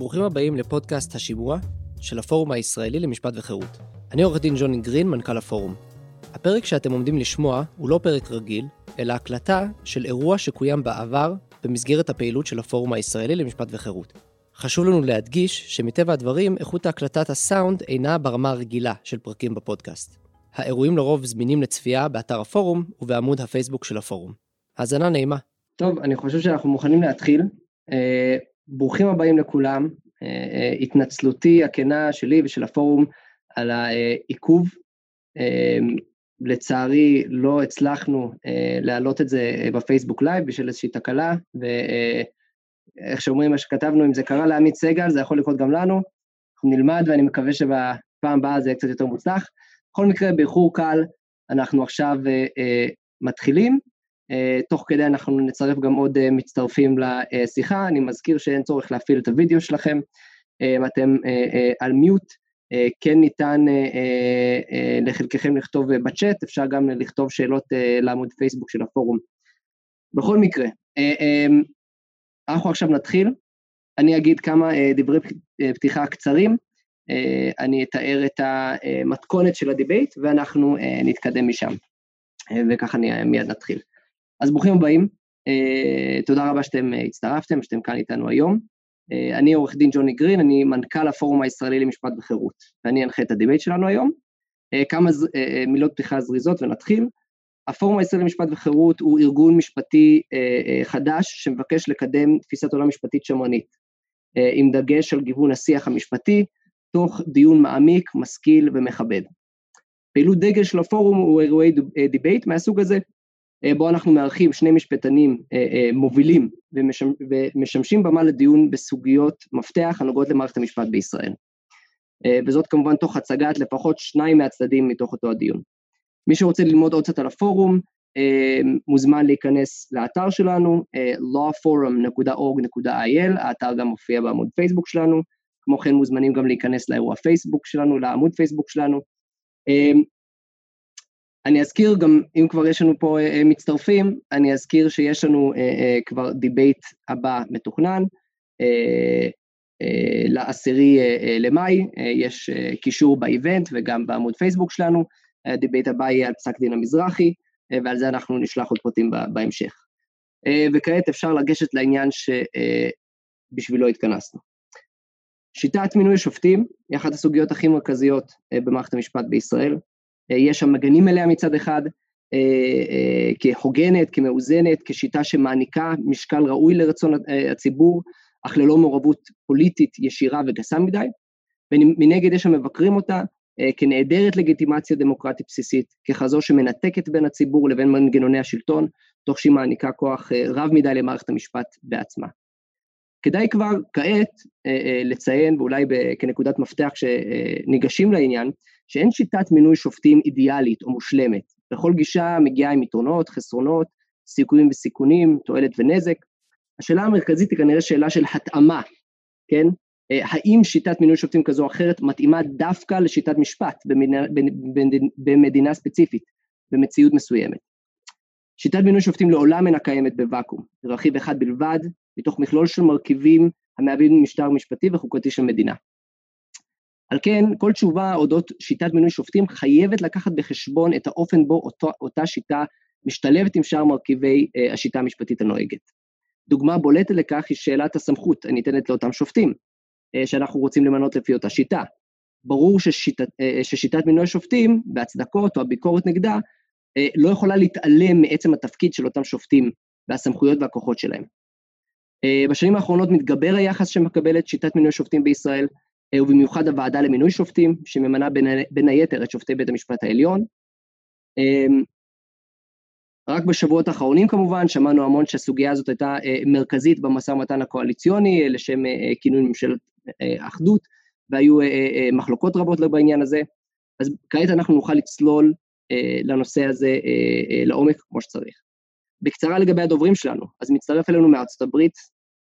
ברוכים הבאים לפודקאסט השימוע של הפורום הישראלי למשפט וחירות. אני עורך דין ג'וני גרין, מנכ"ל הפורום. הפרק שאתם עומדים לשמוע הוא לא פרק רגיל, אלא הקלטה של אירוע שקוים בעבר במסגרת הפעילות של הפורום הישראלי למשפט וחירות. חשוב לנו להדגיש שמטבע הדברים, איכות הקלטת הסאונד אינה ברמה הרגילה של פרקים בפודקאסט. האירועים לרוב זמינים לצפייה באתר הפורום ובעמוד הפייסבוק של הפורום. האזנה נעימה. טוב, אני חושב שאנחנו מוכנים להתחיל. ברוכים הבאים לכולם. אה, אה, התנצלותי הכנה שלי ושל הפורום על העיכוב. אה, לצערי לא הצלחנו להעלות את זה בפייסבוק live בשביל איזושהי תקלה, ואיך שאומרים, מה שכתבנו, אם זה קרה לעמית סגל, זה יכול לקרות גם לנו. אנחנו נלמד ואני מקווה שבפעם הבאה זה יהיה קצת יותר מוצלח. בכל מקרה, באיחור קל, אנחנו עכשיו מתחילים. אה, תוך כדי אנחנו נצרף גם עוד אה, מצטרפים לשיחה. אני מזכיר שאין צורך להפעיל את הוידאו שלכם. אה, אתם על מיוט. כן ניתן לחלקכם לכתוב בצ'אט, אפשר גם לכתוב שאלות לעמוד פייסבוק של הפורום. בכל מקרה, אנחנו עכשיו נתחיל, אני אגיד כמה דברי פתיחה קצרים, אני אתאר את המתכונת של הדיבייט ואנחנו נתקדם משם, וככה מיד נתחיל. אז ברוכים הבאים, תודה רבה שאתם הצטרפתם, שאתם כאן איתנו היום. אה, אני עורך דין ג'וני גרין, אני מנכ"ל הפורום הישראלי למשפט וחירות, ואני אנחה את הדיבייט שלנו היום. אה, כמה אה, מילות פתיחה זריזות ונתחיל. הפורום הישראלי למשפט וחירות הוא ארגון משפטי חדש שמבקש לקדם תפיסת עולם משפטית שמרנית, עם דגש על גיוון השיח המשפטי, תוך דיון מעמיק, משכיל ומכבד. פעילות דגל של הפורום הוא אירועי דיבייט מהסוג הזה, אה, בו אנחנו מארחים שני משפטנים אה, אה, מובילים ומשמשים במה לדיון בסוגיות מפתח הנוגעות למערכת המשפט בישראל. וזאת כמובן תוך הצגת לפחות שניים מהצדדים מתוך אותו הדיון. מי שרוצה ללמוד עוד קצת על הפורום, מוזמן להיכנס לאתר שלנו, lawforum.org.il, האתר גם מופיע בעמוד פייסבוק שלנו, כמו כן מוזמנים גם להיכנס לאירוע פייסבוק שלנו, לעמוד פייסבוק שלנו. אני אזכיר גם, אם כבר יש לנו פה אה, מצטרפים, אני אזכיר שיש לנו אה, אה, כבר דיבייט הבא מתוכנן, לעשירי למאי, יש קישור ב event וגם בעמוד פייסבוק שלנו, הדיבייט הבא יהיה על פסק דין המזרחי, ועל זה אנחנו נשלח עוד פרטים בהמשך. וכעת אפשר לגשת לעניין שבשבילו התכנסנו. שיטת מינוי שופטים היא אחת הסוגיות הכי מרכזיות במערכת המשפט בישראל. אה, יש שם מגנים עליה מצד אחד, אה, אה, כהוגנת, כמאוזנת, כשיטה שמעניקה משקל ראוי לרצון הציבור, אך ללא מעורבות פוליטית ישירה וגסה מדי, ומנגד יש המבקרים אותה כנעדרת לגיטימציה דמוקרטית בסיסית, ככזו שמנתקת בין הציבור לבין מנגנוני השלטון, תוך שהיא מעניקה כוח רב מדי למערכת המשפט בעצמה. כדאי כבר כעת לציין, ואולי כנקודת מפתח שניגשים לעניין, שאין שיטת מינוי שופטים אידיאלית או מושלמת. בכל גישה מגיעה עם יתרונות, חסרונות, סיכויים וסיכונים, תועלת ונזק. השאלה המרכזית היא כנראה שאלה של התאמה, כן? אה, האם שיטת מינוי שופטים כזו או אחרת מתאימה דווקא לשיטת משפט במדינה, במדינה ספציפית, במציאות מסוימת. שיטת מינוי שופטים לעולם אינה קיימת בוואקום, רכיב אחד בלבד, מתוך מכלול של מרכיבים המהווים משטר משפטי וחוקתי של מדינה. על כן, כל תשובה אודות שיטת מינוי שופטים חייבת לקחת בחשבון את האופן בו אותו, אותה שיטה משתלבת עם שאר מרכיבי אה, השיטה המשפטית הנוהגת. דוגמה בולטת לכך היא שאלת הסמכות הניתנת לאותם שופטים, אה, שאנחנו רוצים למנות לפי אותה שיטה. ברור ששיטת, אה, ששיטת מינוי השופטים, בהצדקות או הביקורת נגדה, אה, לא יכולה להתעלם מעצם התפקיד של אותם שופטים והסמכויות והכוחות שלהם. אה, בשנים האחרונות מתגבר היחס שמקבלת שיטת מינוי שופטים בישראל, אה, ובמיוחד הוועדה למינוי שופטים, שממנה בין, היתר את שופטי בית המשפט העליון. אמ, רק בשבועות האחרונים כמובן, שמענו המון שהסוגיה הזאת הייתה אה, מרכזית במשא ומתן הקואליציוני, אה, לשם כינוי ממשלת אחדות, והיו מחלוקות רבות בעניין הזה. אז כעת אנחנו נוכל לצלול לנושא הזה לעומק כמו שצריך. בקצרה לגבי הדוברים שלנו, אז מצטרף אלינו מארצות הברית,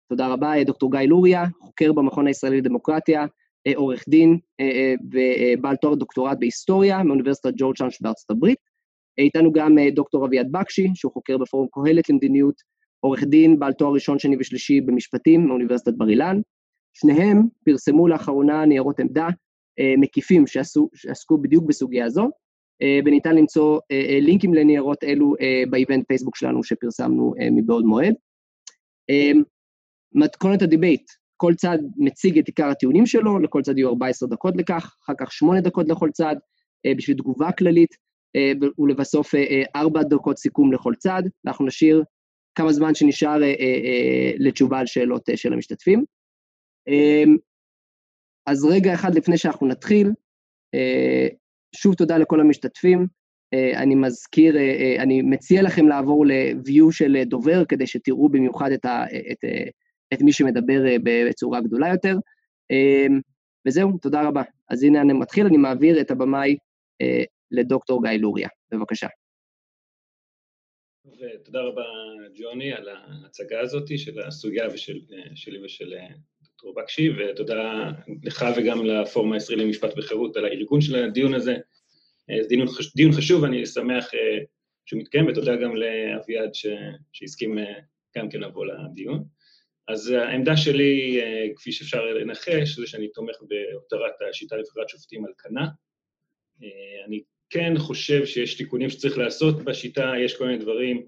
תודה רבה, דוקטור גיא לוריה, חוקר במכון הישראלי לדמוקרטיה, אה, עורך דין אה, אה, ובעל תואר דוקטורט בהיסטוריה מאוניברסיטת ג'ורג'אן שבארצות הברית. איתנו גם דוקטור אביעד בקשי, שהוא חוקר בפורום קהלת למדיניות, עורך דין בעל תואר ראשון, שני ושלישי במשפטים מאוניברסיטת בר אילן. שניהם פרסמו לאחרונה ניירות עמדה מקיפים שעסקו בדיוק בסוגיה הזו, וניתן למצוא לינקים לניירות אלו ב event פייסבוק שלנו שפרסמנו מבעוד מועד. מתכונת הדיבייט, כל צד מציג את עיקר הטיעונים שלו, לכל צד יהיו 14 דקות לכך, אחר כך 8 דקות לכל צד, בשביל תגובה כללית, ולבסוף 4 דקות סיכום לכל צד, ואנחנו נשאיר כמה זמן שנשאר לתשובה על שאלות של המשתתפים. אז רגע אחד לפני שאנחנו נתחיל, שוב תודה לכל המשתתפים, אני מזכיר, אני מציע לכם לעבור ל-view של דובר, כדי שתראו במיוחד את, ה, את, את מי שמדבר בצורה גדולה יותר. וזהו, תודה רבה. אז הנה אני מתחיל, אני מעביר את הבמאי לדוקטור גיא לוריה. בבקשה. ותודה רבה, ג'וני, על ההצגה הזאת של הסוגיה ושל, שלי ושל דוקטור בקשי, ותודה לך וגם לפורום הישראלי למשפט וחירות על הארגון של הדיון הזה. זה דיון, דיון חשוב, אני שמח שהוא מתקיים, ותודה גם לאביעד שהסכים גם כן לבוא לדיון. אז העמדה שלי, כפי שאפשר לנחש, זה שאני תומך בהותרת השיטה לבחירת שופטים על כנה. אני כן חושב שיש תיקונים שצריך לעשות בשיטה, יש כל מיני דברים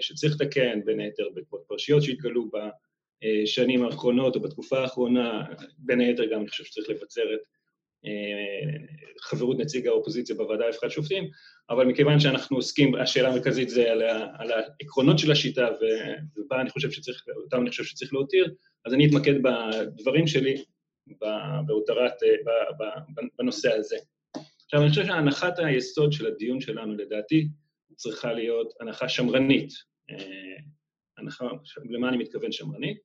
שצריך לתקן, בין היתר בעקבות פרשיות שהתגלו בשנים האחרונות או בתקופה האחרונה, בין היתר גם אני חושב שצריך לבצר את חברות נציג האופוזיציה בוועדה לבחירת שופטים, אבל מכיוון שאנחנו עוסקים, השאלה המרכזית זה על, ה, על העקרונות של השיטה, ובה אני חושב שצריך, אותם אני חושב שצריך להותיר, אז אני אתמקד בדברים שלי בהותרת, בנושא הזה. עכשיו, אני חושב שהנחת היסוד של הדיון שלנו, לדעתי, צריכה להיות הנחה שמרנית. הנחה, למה אני מתכוון שמרנית?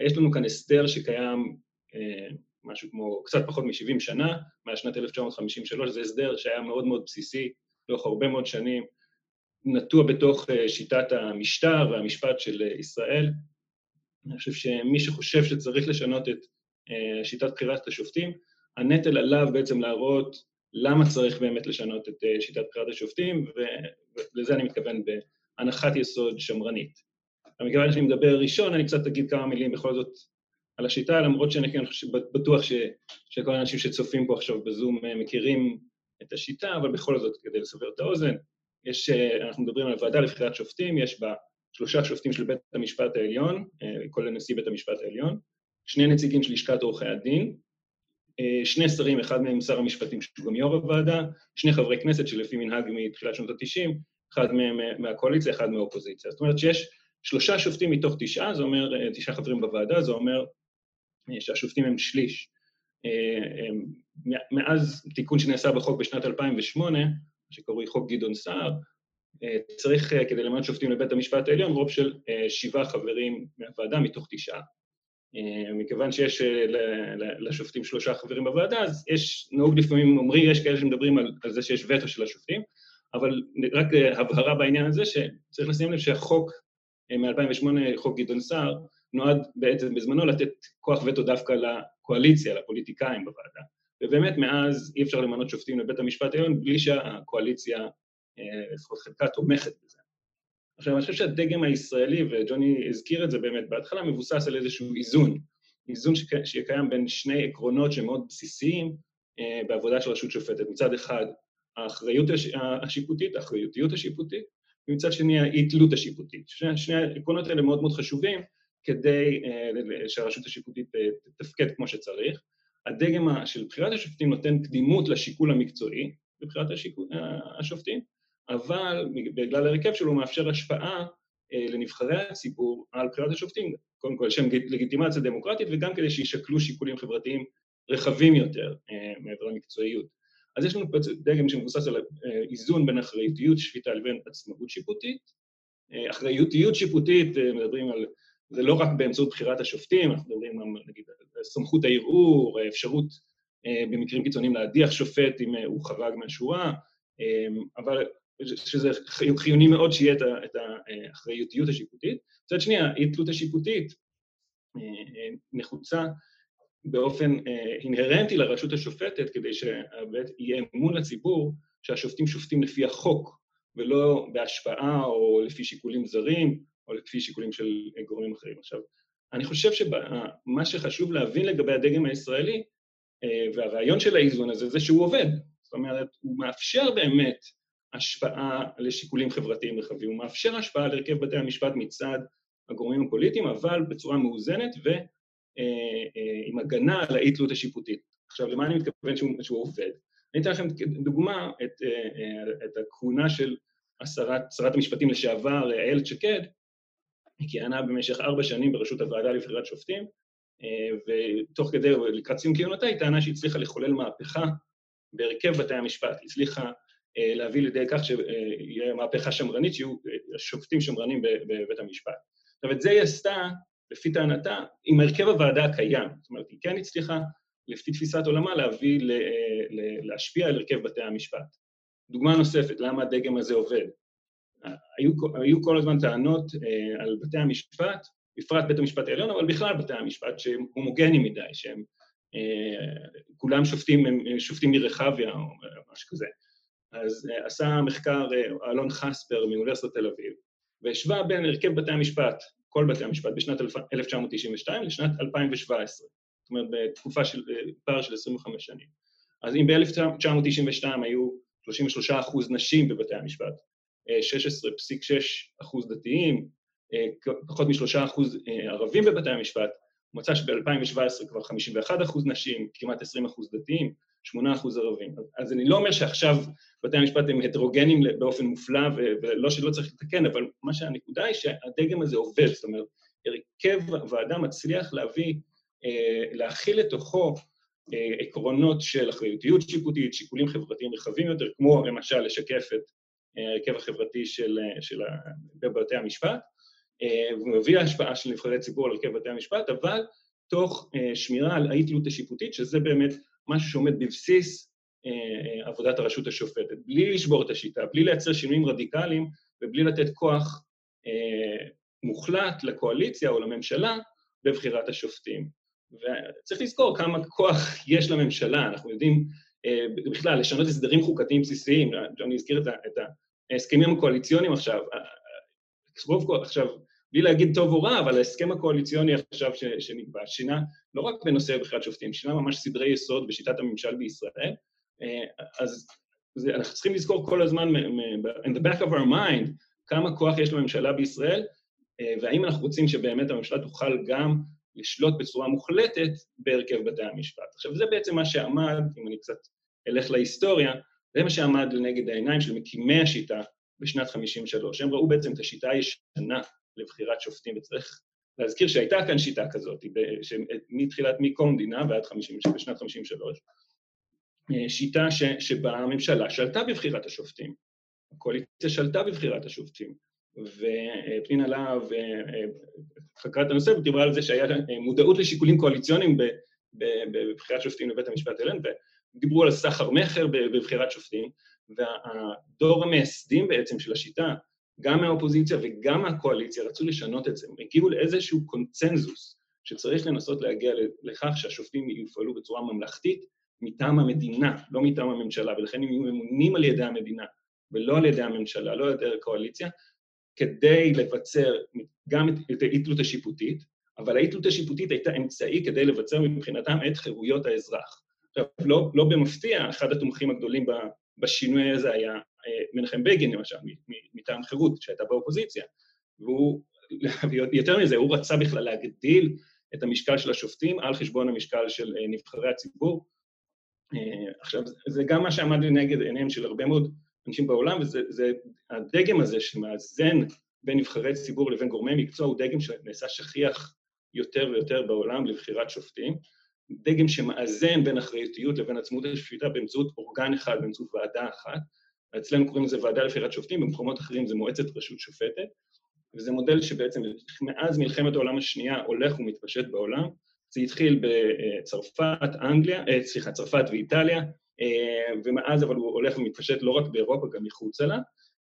יש לנו כאן הסדר שקיים משהו כמו קצת פחות מ-70 שנה, מהשנת 1953, זה הסדר שהיה מאוד מאוד בסיסי לאורך הרבה מאוד שנים, נטוע בתוך שיטת המשטר והמשפט של ישראל. אני חושב שמי שחושב שצריך לשנות את שיטת בחירת השופטים, הנטל עליו בעצם להראות למה צריך באמת לשנות את שיטת בחירת השופטים, ולזה אני מתכוון בהנחת יסוד שמרנית. מכיוון שאני מדבר ראשון, אני קצת אגיד כמה מילים בכל זאת על השיטה, למרות שאני כן בטוח ש, שכל האנשים שצופים פה עכשיו בזום מכירים את השיטה, אבל בכל זאת, כדי לסבר את האוזן, יש, אנחנו מדברים על ועדה לבחירת שופטים, יש בה שלושה שופטים של בית המשפט העליון, כולל נשיא בית המשפט העליון, שני נציגים של לשכת עורכי הדין, שני שרים, אחד מהם שר המשפטים שהוא גם יו"ר הוועדה, שני חברי כנסת שלפי מנהג מתחילת שנות ה-90, אחד מהם מהקואליציה, אחד מהאופוזיציה. זאת אומרת שיש שלושה שופטים מתוך תשעה, זה אומר, תשעה חברים בוועדה, זה אומר שהשופטים הם שליש. מאז תיקון שנעשה בחוק בשנת 2008, שקרוי חוק גדעון סער, צריך, כדי למנות שופטים לבית המשפט העליון, רוב של שבעה חברים מהוועדה מתוך תשעה. מכיוון שיש לשופטים שלושה חברים בוועדה, אז יש, נהוג לפעמים אומרים, יש כאלה שמדברים על, על זה שיש וטו של השופטים, אבל רק הבהרה בעניין הזה, שצריך לשים לב שהחוק מ-2008, חוק גדעון סער, נועד בעצם בזמנו לתת כוח וטו דווקא לקואליציה, לפוליטיקאים בוועדה. ובאמת מאז אי אפשר למנות שופטים לבית המשפט העליון בלי שהקואליציה, לפחות חלקה, תומכת בזה. עכשיו, אני חושב שהדגם הישראלי, וג'וני הזכיר את זה באמת בהתחלה, מבוסס על איזשהו איזון. איזון שקיים בין שני עקרונות שמאוד בסיסיים בעבודה של רשות שופטת. מצד אחד, האחריות השיפוטית, האחריותיות השיפוטית, ומצד שני, האי-תלות השיפוטית. שני, שני העקרונות האלה מאוד מאוד חשובים כדי שהרשות השיפוטית תתפקד כמו שצריך. הדגם של בחירת השופטים נותן קדימות לשיקול המקצועי בבחירת השופטים, אבל בגלל הרכב שלו הוא מאפשר השפעה לנבחרי הציבור על בחירת השופטים, קודם כל לשם לגיטימציה דמוקרטית וגם כדי שישקלו שיקולים חברתיים רחבים יותר מעבר למקצועיות. אז יש לנו פה דגם שמבוסס על איזון בין אחריותיות שפיטה לבין עצמאות שיפוטית. אחריותיות שיפוטית, מדברים על, זה לא רק באמצעות בחירת השופטים, אנחנו מדברים גם, נגיד, על סמכות הערעור, אפשרות במקרים קיצוניים להדיח שופט אם הוא חרג מהשורה, אבל שזה חיוני מאוד שיהיה את האחריותיות השיפוטית. מצד שני, האי-תלות השיפוטית נחוצה באופן אינהרנטי לרשות השופטת, כדי שבאמת יהיה אמון לציבור שהשופטים שופטים לפי החוק, ולא בהשפעה או לפי שיקולים זרים, או לפי שיקולים של גורמים אחרים. עכשיו, אני חושב שמה שחשוב להבין לגבי הדגם הישראלי, והרעיון של האיזון הזה, זה שהוא עובד. זאת אומרת, הוא מאפשר באמת השפעה לשיקולים חברתיים רחבים, הוא מאפשר השפעה להרכב בתי המשפט מצד הגורמים הפוליטיים, אבל בצורה מאוזנת ועם הגנה על האי-תלות השיפוטית. עכשיו, למה אני מתכוון שהוא, שהוא עובד? אני אתן לכם דוגמה את, את הכהונה של השרת, שרת המשפטים לשעבר, איילת שקד, היא כיהנה במשך ארבע שנים בראשות הוועדה לבחירת שופטים, ותוך כדי, לקראת סיום כהונתה, היא טענה שהצליחה לחולל מהפכה בהרכב בתי המשפט, היא הצליחה להביא לידי כך שיהיה מהפכה שמרנית, שיהיו שופטים שמרנים בבית המשפט. עכשיו, את זה היא עשתה, לפי טענתה, עם הרכב הוועדה הקיים. זאת אומרת, היא כן הצליחה, לפי תפיסת עולמה, להביא, להשפיע על הרכב בתי המשפט. דוגמה נוספת, למה הדגם הזה עובד. היו, היו כל הזמן טענות אה, על בתי המשפט, בפרט בית המשפט העליון, אבל בכלל בתי המשפט, שהם הומוגנים מדי, שהם אה, כולם שופטים, שופטים מרחביה או משהו כזה. אז אה, עשה מחקר אה, אלון חספר מאוניברסיטת תל אביב, והשווה בין הרכב בתי המשפט, כל בתי המשפט, בשנת 1992 לשנת 2017. זאת אומרת, בתקופה של פער של 25 שנים. אז אם ב-1992 היו 33 אחוז נשים בבתי המשפט, 16.6 אחוז דתיים, פחות מ-3 אחוז ערבים בבתי המשפט, מצא שב-2017 כבר 51 אחוז נשים, כמעט 20 אחוז דתיים, 8 אחוז ערבים. אז אני לא אומר שעכשיו בתי המשפט הם הטרוגנים באופן מופלא, ולא שלא צריך לתקן, אבל מה שהנקודה היא שהדגם הזה עובד, זאת אומרת, הרכב הוועדה מצליח להביא, אה, להכיל לתוכו אה, עקרונות של אחריותיות שיפוטית, שיקולים חברתיים רחבים יותר, כמו למשל לשקף את אה, ההרכב החברתי של, של בתי המשפט, והוא מביא להשפעה של נבחרי ציבור על הרכב בתי המשפט, אבל תוך שמירה על האי-תלות השיפוטית, שזה באמת משהו שעומד בבסיס עבודת הרשות השופטת, בלי לשבור את השיטה, בלי לייצר שינויים רדיקליים ובלי לתת כוח מוחלט לקואליציה או לממשלה בבחירת השופטים. וצריך לזכור כמה כוח יש לממשלה, אנחנו יודעים בכלל לשנות הסדרים חוקתיים בסיסיים, אני אזכיר את ההסכמים הקואליציוניים עכשיו, עכשיו, בלי להגיד טוב או רע, אבל ההסכם הקואליציוני עכשיו שנקבע, שינה לא רק בנושא בחירת שופטים, שינה ממש סדרי יסוד בשיטת הממשל בישראל, אז זה, אנחנו צריכים לזכור כל הזמן, in the back of our mind, כמה כוח יש לממשלה בישראל, והאם אנחנו רוצים שבאמת הממשלה תוכל גם לשלוט בצורה מוחלטת בהרכב בתי המשפט. עכשיו, זה בעצם מה שעמד, אם אני קצת אלך להיסטוריה, זה מה שעמד לנגד העיניים של מקימי השיטה בשנת 53. הם ראו בעצם את השיטה הישנה לבחירת שופטים, וצריך להזכיר שהייתה כאן שיטה כזאת, מתחילת מקום המדינה ועד 50, בשנת 53, שיטה ש, שבה הממשלה שלטה בבחירת השופטים, הקואליציה שלטה בבחירת השופטים, ופנינה להב חקרה את הנושא ודיברה על זה שהיה מודעות לשיקולים קואליציוניים בבחירת שופטים לבית המשפט העליון, ודיברו על סחר מכר בבחירת שופטים, והדור המייסדים בעצם של השיטה, גם מהאופוזיציה וגם מהקואליציה, רצו לשנות את זה. הם הגיעו לאיזשהו קונצנזוס שצריך לנסות להגיע לכך שהשופטים יופעלו בצורה ממלכתית מטעם המדינה, לא מטעם הממשלה, ולכן הם יהיו ממונים על ידי המדינה ולא על ידי הממשלה, לא על ידי הקואליציה, כדי לבצר גם את האי-תלות השיפוטית, אבל האי-תלות השיפוטית הייתה אמצעי כדי לבצר מבחינתם את חירויות האזרח. עכשיו, לא, לא במפתיע, אחד התומכים הגדולים בשינוי הזה היה אה, מנחם בגין, למשל, מטעם חירות, שהייתה באופוזיציה. והוא, יותר מזה, הוא רצה בכלל להגדיל את המשקל של השופטים על חשבון המשקל של אה, נבחרי הציבור. אה, עכשיו, זה גם מה שעמד לנגד עיניהם של הרבה מאוד אנשים בעולם, וזה הדגם הזה שמאזן בין נבחרי ציבור לבין גורמי מקצוע, הוא דגם שנעשה שכיח יותר ויותר בעולם לבחירת שופטים. דגם שמאזן בין אחריותיות לבין עצמות השפיטה באמצעות אורגן אחד, באמצעות ועדה אחת. אצלנו קוראים לזה ועדה לבחירת שופטים, במקומות אחרים זה מועצת רשות שופטת, וזה מודל שבעצם מאז מלחמת העולם השנייה הולך ומתפשט בעולם. זה התחיל בצרפת, אנגליה, אה, סליחה, צרפת ואיטליה, אה, ומאז אבל הוא הולך ומתפשט לא רק באירופה, גם מחוצה לה,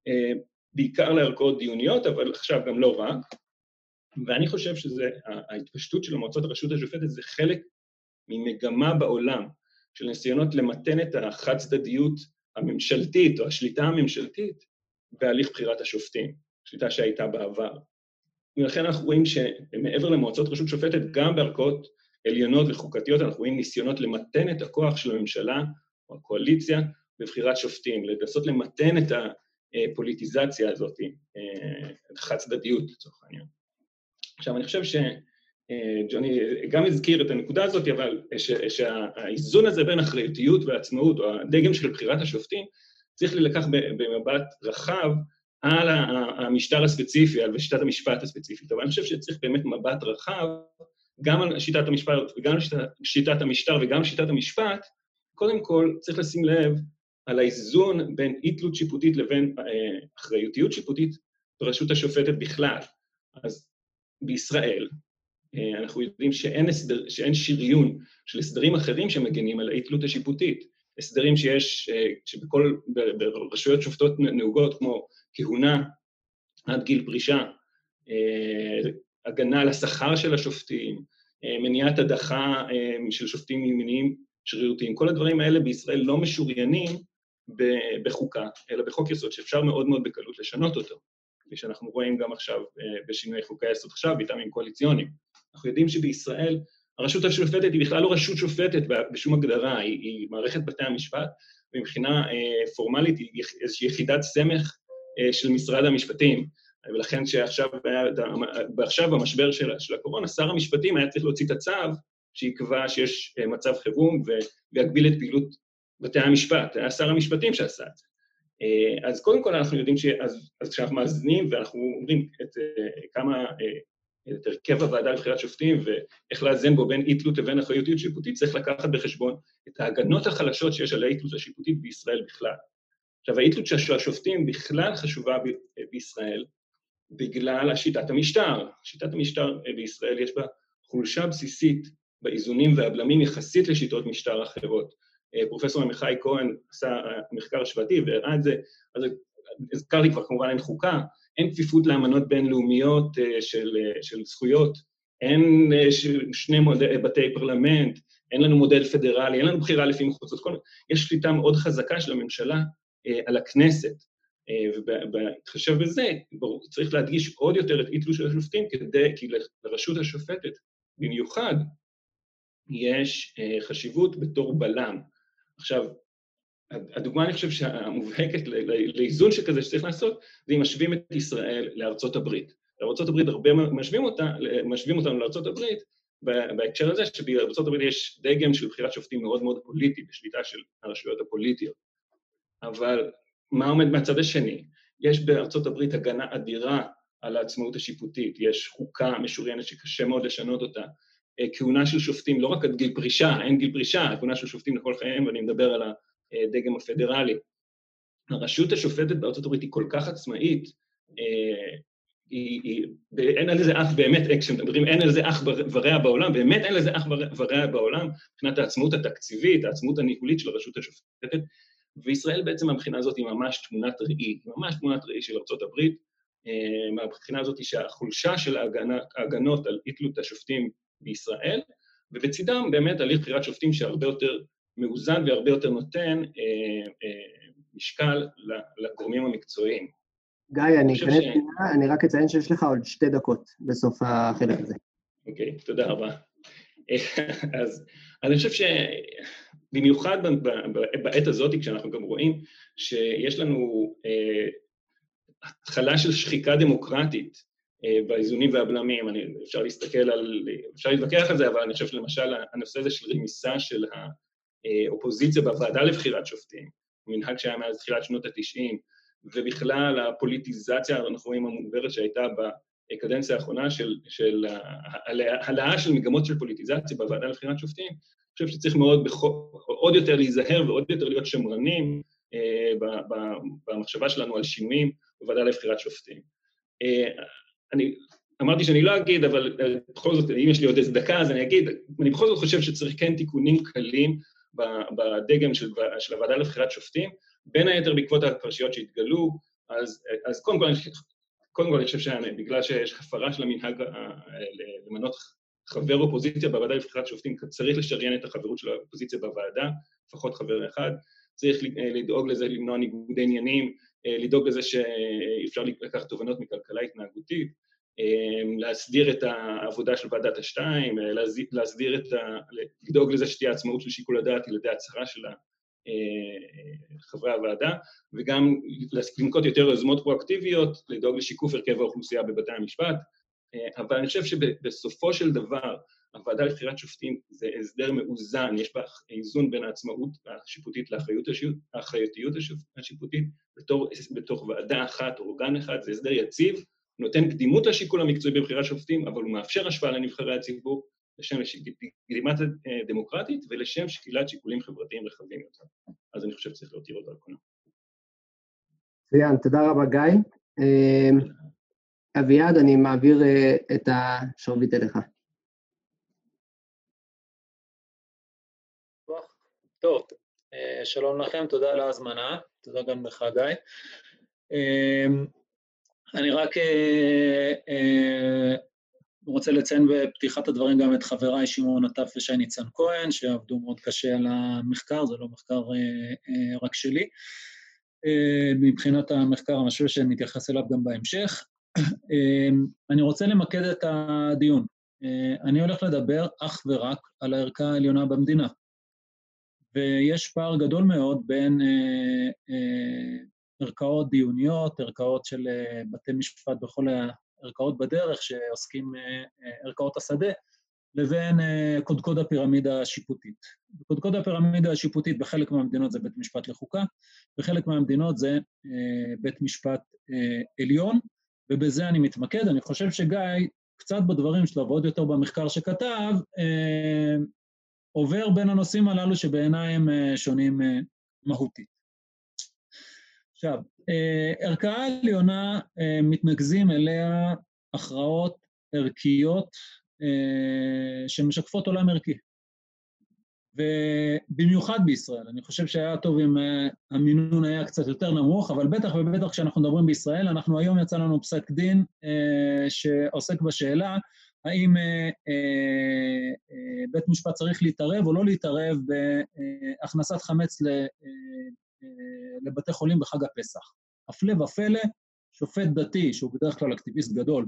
אה, בעיקר לערכאות דיוניות, אבל עכשיו גם לא רק. ואני חושב שההתפשטות של המועצות הרשות השופטת זה חלק ממגמה בעולם של ניסיונות למתן את החד-צדדיות הממשלתית או השליטה הממשלתית בהליך בחירת השופטים, שליטה שהייתה בעבר. ולכן אנחנו רואים שמעבר למועצות רשות שופטת, גם בערכאות עליונות וחוקתיות, אנחנו רואים ניסיונות למתן את הכוח של הממשלה או הקואליציה בבחירת שופטים, לנסות למתן את הפוליטיזציה הזאת, את החד צדדיות לצורך העניין. עכשיו, אני חושב שג'וני גם הזכיר את הנקודה הזאת, אבל שהאיזון הזה בין אחריותיות ועצמאות, או הדגם של בחירת השופטים, צריך להילקח במבט רחב על המשטר הספציפי, על שיטת המשפט הספציפית. אבל אני חושב שצריך באמת מבט רחב גם על שיטת המשפט וגם על שיטת, המשטר וגם שיטת המשפט, קודם כל צריך לשים לב על האיזון בין אי-תלות שיפוטית לבין אה, אחריותיות שיפוטית ברשות השופטת בכלל. אז בישראל אה, אנחנו יודעים שאין, הסדר, שאין שריון של הסדרים אחרים שמגנים על האי-תלות השיפוטית. הסדרים שיש, אה, שבכל, ברשויות שופטות נהוגות כמו כהונה עד גיל פרישה, אה, הגנה על השכר של השופטים, אה, מניעת הדחה אה, של שופטים ממניעים שרירותיים. כל הדברים האלה בישראל לא משוריינים בחוקה, אלא בחוק יסוד שאפשר מאוד מאוד בקלות לשנות אותו, כפי שאנחנו רואים גם עכשיו בשינוי חוקי היסוד עכשיו, מטעמים קואליציוניים. אנחנו יודעים שבישראל הרשות השופטת היא בכלל לא רשות שופטת בשום הגדרה, היא, היא מערכת בתי המשפט, ומבחינה פורמלית היא איזושהי יחידת סמך של משרד המשפטים. ולכן שעכשיו, ועכשיו במשבר של, של הקורונה, שר המשפטים היה צריך להוציא את הצו שיקבע שיש אה, מצב חירום ויגביל את פעילות בתי המשפט. היה שר המשפטים שעשה את זה. אה, אז קודם כל אנחנו יודעים ש... אז, אז כשאנחנו מאזנים ואנחנו אומרים את אה, כמה... את הרכב הוועדה לבחירת שופטים ואיך לאזן בו בין אי-תלות לבין אחריותיות שיפוטית, צריך לקחת בחשבון את ההגנות החלשות שיש על האי-תלות השיפוטית בישראל בכלל. עכשיו, האי-תלות של השופטים בכלל חשובה ב- בישראל, בגלל שיטת המשטר. שיטת המשטר אה, בישראל יש בה חולשה בסיסית באיזונים והבלמים יחסית לשיטות משטר אחרות. אה, פרופסור עמיחי כהן עשה אה, מחקר השוואתי והראה את זה, אז הזכרתי כבר כמובן אין חוקה, אין כפיפות לאמנות בינלאומיות של, של זכויות, אין שני מודל, בתי פרלמנט, אין לנו מודל פדרלי, אין לנו בחירה לפי מחוצות, יש שליטה מאוד חזקה של הממשלה על הכנסת. אה, ובהתחשב בזה, צריך להדגיש עוד יותר את אי-תלוש של השופטים, כדי, כי לרשות השופטת במיוחד יש אה, חשיבות בתור בלם. עכשיו, הדוגמה, אני חושב, שהמובהקת לאיזון שכזה שצריך לעשות, זה אם משווים את ישראל לארצות הברית. לארצות הברית הרבה משווים, אותה, משווים אותנו לארצות הברית, בהקשר הזה שבארצות הברית יש דגם של בחירת שופטים מאוד מאוד פוליטי, בשליטה של הרשויות הפוליטיות. אבל מה עומד מהצד השני? יש בארצות הברית הגנה אדירה על העצמאות השיפוטית, יש חוקה משוריינת שקשה מאוד לשנות אותה, אה, כהונה של שופטים, לא רק עד גיל פרישה, אין גיל פרישה, כהונה של שופטים לכל חייהם, ואני מדבר על הדגם הפדרלי. הרשות השופטת בארצות הברית היא כל כך עצמאית, אה, היא, אין על זה אח באמת, כשמדברים אין על זה אח ורע בעולם, באמת אין לזה אח ורע בעולם, מבחינת העצמאות התקציבית, העצמאות הניהולית של הרשות השופטת, וישראל בעצם מהבחינה הזאת היא ממש תמונת ראי, ממש תמונת ראי של ארה"ב, אה, מהבחינה הזאת שהחולשה של ההגנות על אי-תלות השופטים בישראל, ובצידם באמת הליך בחירת שופטים שהרבה יותר מאוזן והרבה יותר נותן אה, אה, משקל לגורמים המקצועיים. גיא, אני אכנס ש... אני רק אציין שיש לך עוד שתי דקות בסוף החלק הזה. אוקיי, okay, תודה רבה. אז אני חושב ש... במיוחד בעת הזאת, כשאנחנו גם רואים שיש לנו אה, התחלה של שחיקה דמוקרטית אה, באיזונים והבלמים, אני, אפשר להסתכל על, אפשר להתווכח על זה, אבל אני חושב שלמשל הנושא הזה של רמיסה של האופוזיציה בוועדה לבחירת שופטים, מנהג שהיה מאז תחילת שנות ה-90, ובכלל הפוליטיזציה, אנחנו רואים המוגברת שהייתה בקדנציה האחרונה של, של העלאה של מגמות של פוליטיזציה בוועדה לבחירת שופטים, חושב שצריך מאוד, עוד יותר להיזהר ועוד יותר להיות שמרנים אה, במחשבה שלנו על שינויים בוועדה לבחירת שופטים. אה, אני אמרתי שאני לא אגיד, אבל אה, בכל זאת, אם יש לי עוד איזה דקה, אז אני אגיד, אני בכל זאת חושב שצריך כן תיקונים קלים בדגם של, של הוועדה לבחירת שופטים, בין היתר בעקבות הפרשיות שהתגלו, אז, אז קודם כל, קודם כל אני חושב שבגלל שיש הפרה של המנהג למנות חבר אופוזיציה בוועדה לבחירת שופטים, צריך לשריין את החברות של האופוזיציה בוועדה, לפחות חבר אחד, צריך אה, לדאוג לזה, למנוע ניגודי עניינים, אה, לדאוג לזה שאפשר לקחת תובנות מכלכלה התנהגותית, להסדיר את העבודה של ועדת השתיים, להסדיר את ה... לדאוג לזה שתהיה עצמאות של שיקול הדעת על ידי הצהרה של חברי הוועדה, וגם לנקוט יותר יוזמות פרואקטיביות, לדאוג לשיקוף הרכב האוכלוסייה בבתי המשפט. אבל אני חושב שבסופו של דבר, הוועדה לבחירת שופטים זה הסדר מאוזן, יש בה איזון בין העצמאות השיפוטית לאחריותיות השיפוטית, בתור, בתוך ועדה אחת או אורגן אחד, זה הסדר יציב, נותן קדימות לשיקול המקצועי בבחירת שופטים, אבל הוא מאפשר השפעה לנבחרי הציבור לשם קדימת דמוקרטית ולשם שקילת שיקולים חברתיים רחבים יותר. אז אני חושב שצריך להותיר אותו על כונה. מצוין, תודה רבה גיא. אביעד, אני מעביר את השרביט אליך. טוב, שלום לכם, תודה על ההזמנה, תודה גם לך גיא. אני רק רוצה לציין בפתיחת הדברים גם את חבריי שמעון עטף ושי ניצן כהן, שעבדו מאוד קשה על המחקר, זה לא מחקר רק שלי. מבחינת המחקר המשווה שנתייחס אליו גם בהמשך. אני רוצה למקד את הדיון. אני הולך לדבר אך ורק על הערכה העליונה במדינה. ויש פער גדול מאוד בין ערכאות דיוניות, ערכאות של בתי משפט בכל הערכאות בדרך שעוסקים, ערכאות השדה, לבין קודקוד הפירמידה השיפוטית. קודקוד הפירמידה השיפוטית בחלק מהמדינות זה בית משפט לחוקה, בחלק מהמדינות זה בית משפט עליון, ובזה אני מתמקד. אני חושב שגיא, קצת בדברים שלו ועוד יותר במחקר שכתב, עובר בין הנושאים הללו שבעיניי הם שונים מהותית. עכשיו, ערכאה עליונה, מתנקזים אליה הכרעות ערכיות שמשקפות עולם ערכי. ובמיוחד בישראל, אני חושב שהיה טוב אם המינון היה קצת יותר נמוך, אבל בטח ובטח כשאנחנו מדברים בישראל, אנחנו היום יצא לנו פסק דין שעוסק בשאלה האם בית משפט צריך להתערב או לא להתערב בהכנסת חמץ לבתי חולים בחג הפסח. הפלא ופלא, שופט דתי, שהוא בדרך כלל אקטיביסט גדול,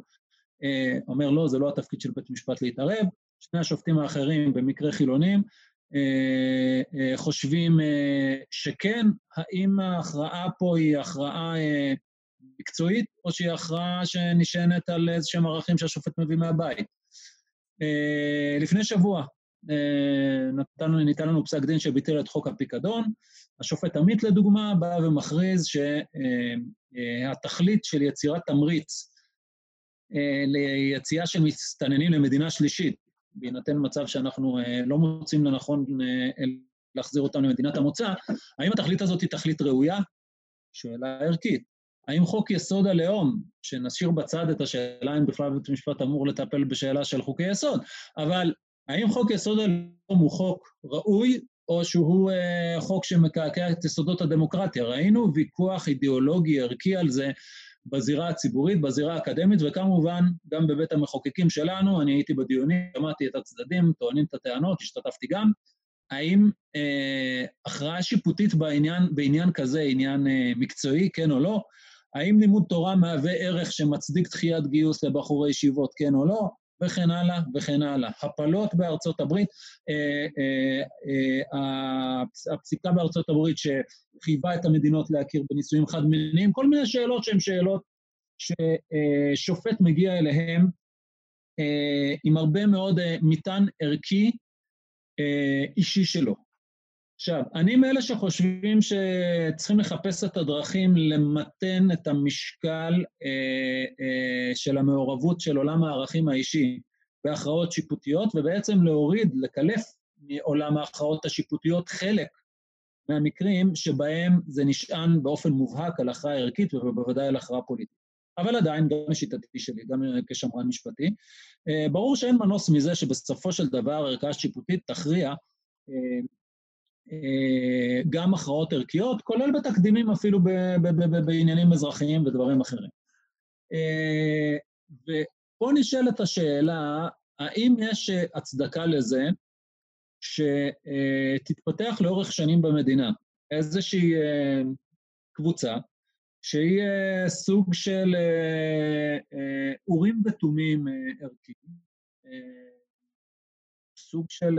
אומר לא, זה לא התפקיד של בית משפט להתערב, שני השופטים האחרים, במקרה חילונים, חושבים שכן, האם ההכרעה פה היא הכרעה מקצועית, או שהיא הכרעה שנשענת על איזשהם ערכים שהשופט מביא מהבית. לפני שבוע נתנו, ניתן לנו פסק דין שביטל את חוק הפיקדון. השופט עמית, לדוגמה, בא ומכריז שהתכלית של יצירת תמריץ ליציאה של מסתננים למדינה שלישית, בהינתן מצב שאנחנו לא מוצאים לנכון להחזיר אותם למדינת המוצא, האם התכלית הזאת היא תכלית ראויה? שאלה ערכית. האם חוק יסוד הלאום, שנשאיר בצד את השאלה אם בכלל בית המשפט אמור לטפל בשאלה של חוקי יסוד, אבל האם חוק יסוד הלאום הוא חוק ראוי, או שהוא אה, חוק שמקעקע את יסודות הדמוקרטיה? ראינו ויכוח אידיאולוגי ערכי על זה בזירה הציבורית, בזירה האקדמית, וכמובן גם בבית המחוקקים שלנו, אני הייתי בדיונים, שמעתי את הצדדים, טוענים את הטענות, השתתפתי גם. האם אה, הכרעה שיפוטית בעניין, בעניין כזה, עניין אה, מקצועי, כן או לא? האם לימוד תורה מהווה ערך שמצדיק דחיית גיוס לבחורי ישיבות, כן או לא? וכן הלאה וכן הלאה. הפלות בארצות הברית, אה, אה, אה, הפסיקה בארצות הברית שחייבה את המדינות להכיר בנישואים חד-מיניים, כל מיני שאלות שהן שאלות ששופט מגיע אליהן עם הרבה מאוד מטען ערכי אישי שלו. עכשיו, אני מאלה שחושבים שצריכים לחפש את הדרכים למתן את המשקל אה, אה, של המעורבות של עולם הערכים האישי בהכרעות שיפוטיות, ובעצם להוריד, לקלף מעולם ההכרעות השיפוטיות חלק מהמקרים שבהם זה נשען באופן מובהק על הכרעה ערכית ובוודאי על הכרעה פוליטית. אבל עדיין, גם לשיטתי שלי, גם כשמרן משפטי, אה, ברור שאין מנוס מזה שבסופו של דבר ערכאה שיפוטית תכריע אה, גם הכרעות ערכיות, כולל בתקדימים אפילו בעניינים אזרחיים ודברים אחרים. ופה נשאלת השאלה, האם יש הצדקה לזה שתתפתח לאורך שנים במדינה איזושהי קבוצה שיהיה סוג של אורים ותומים ערכיים, סוג של,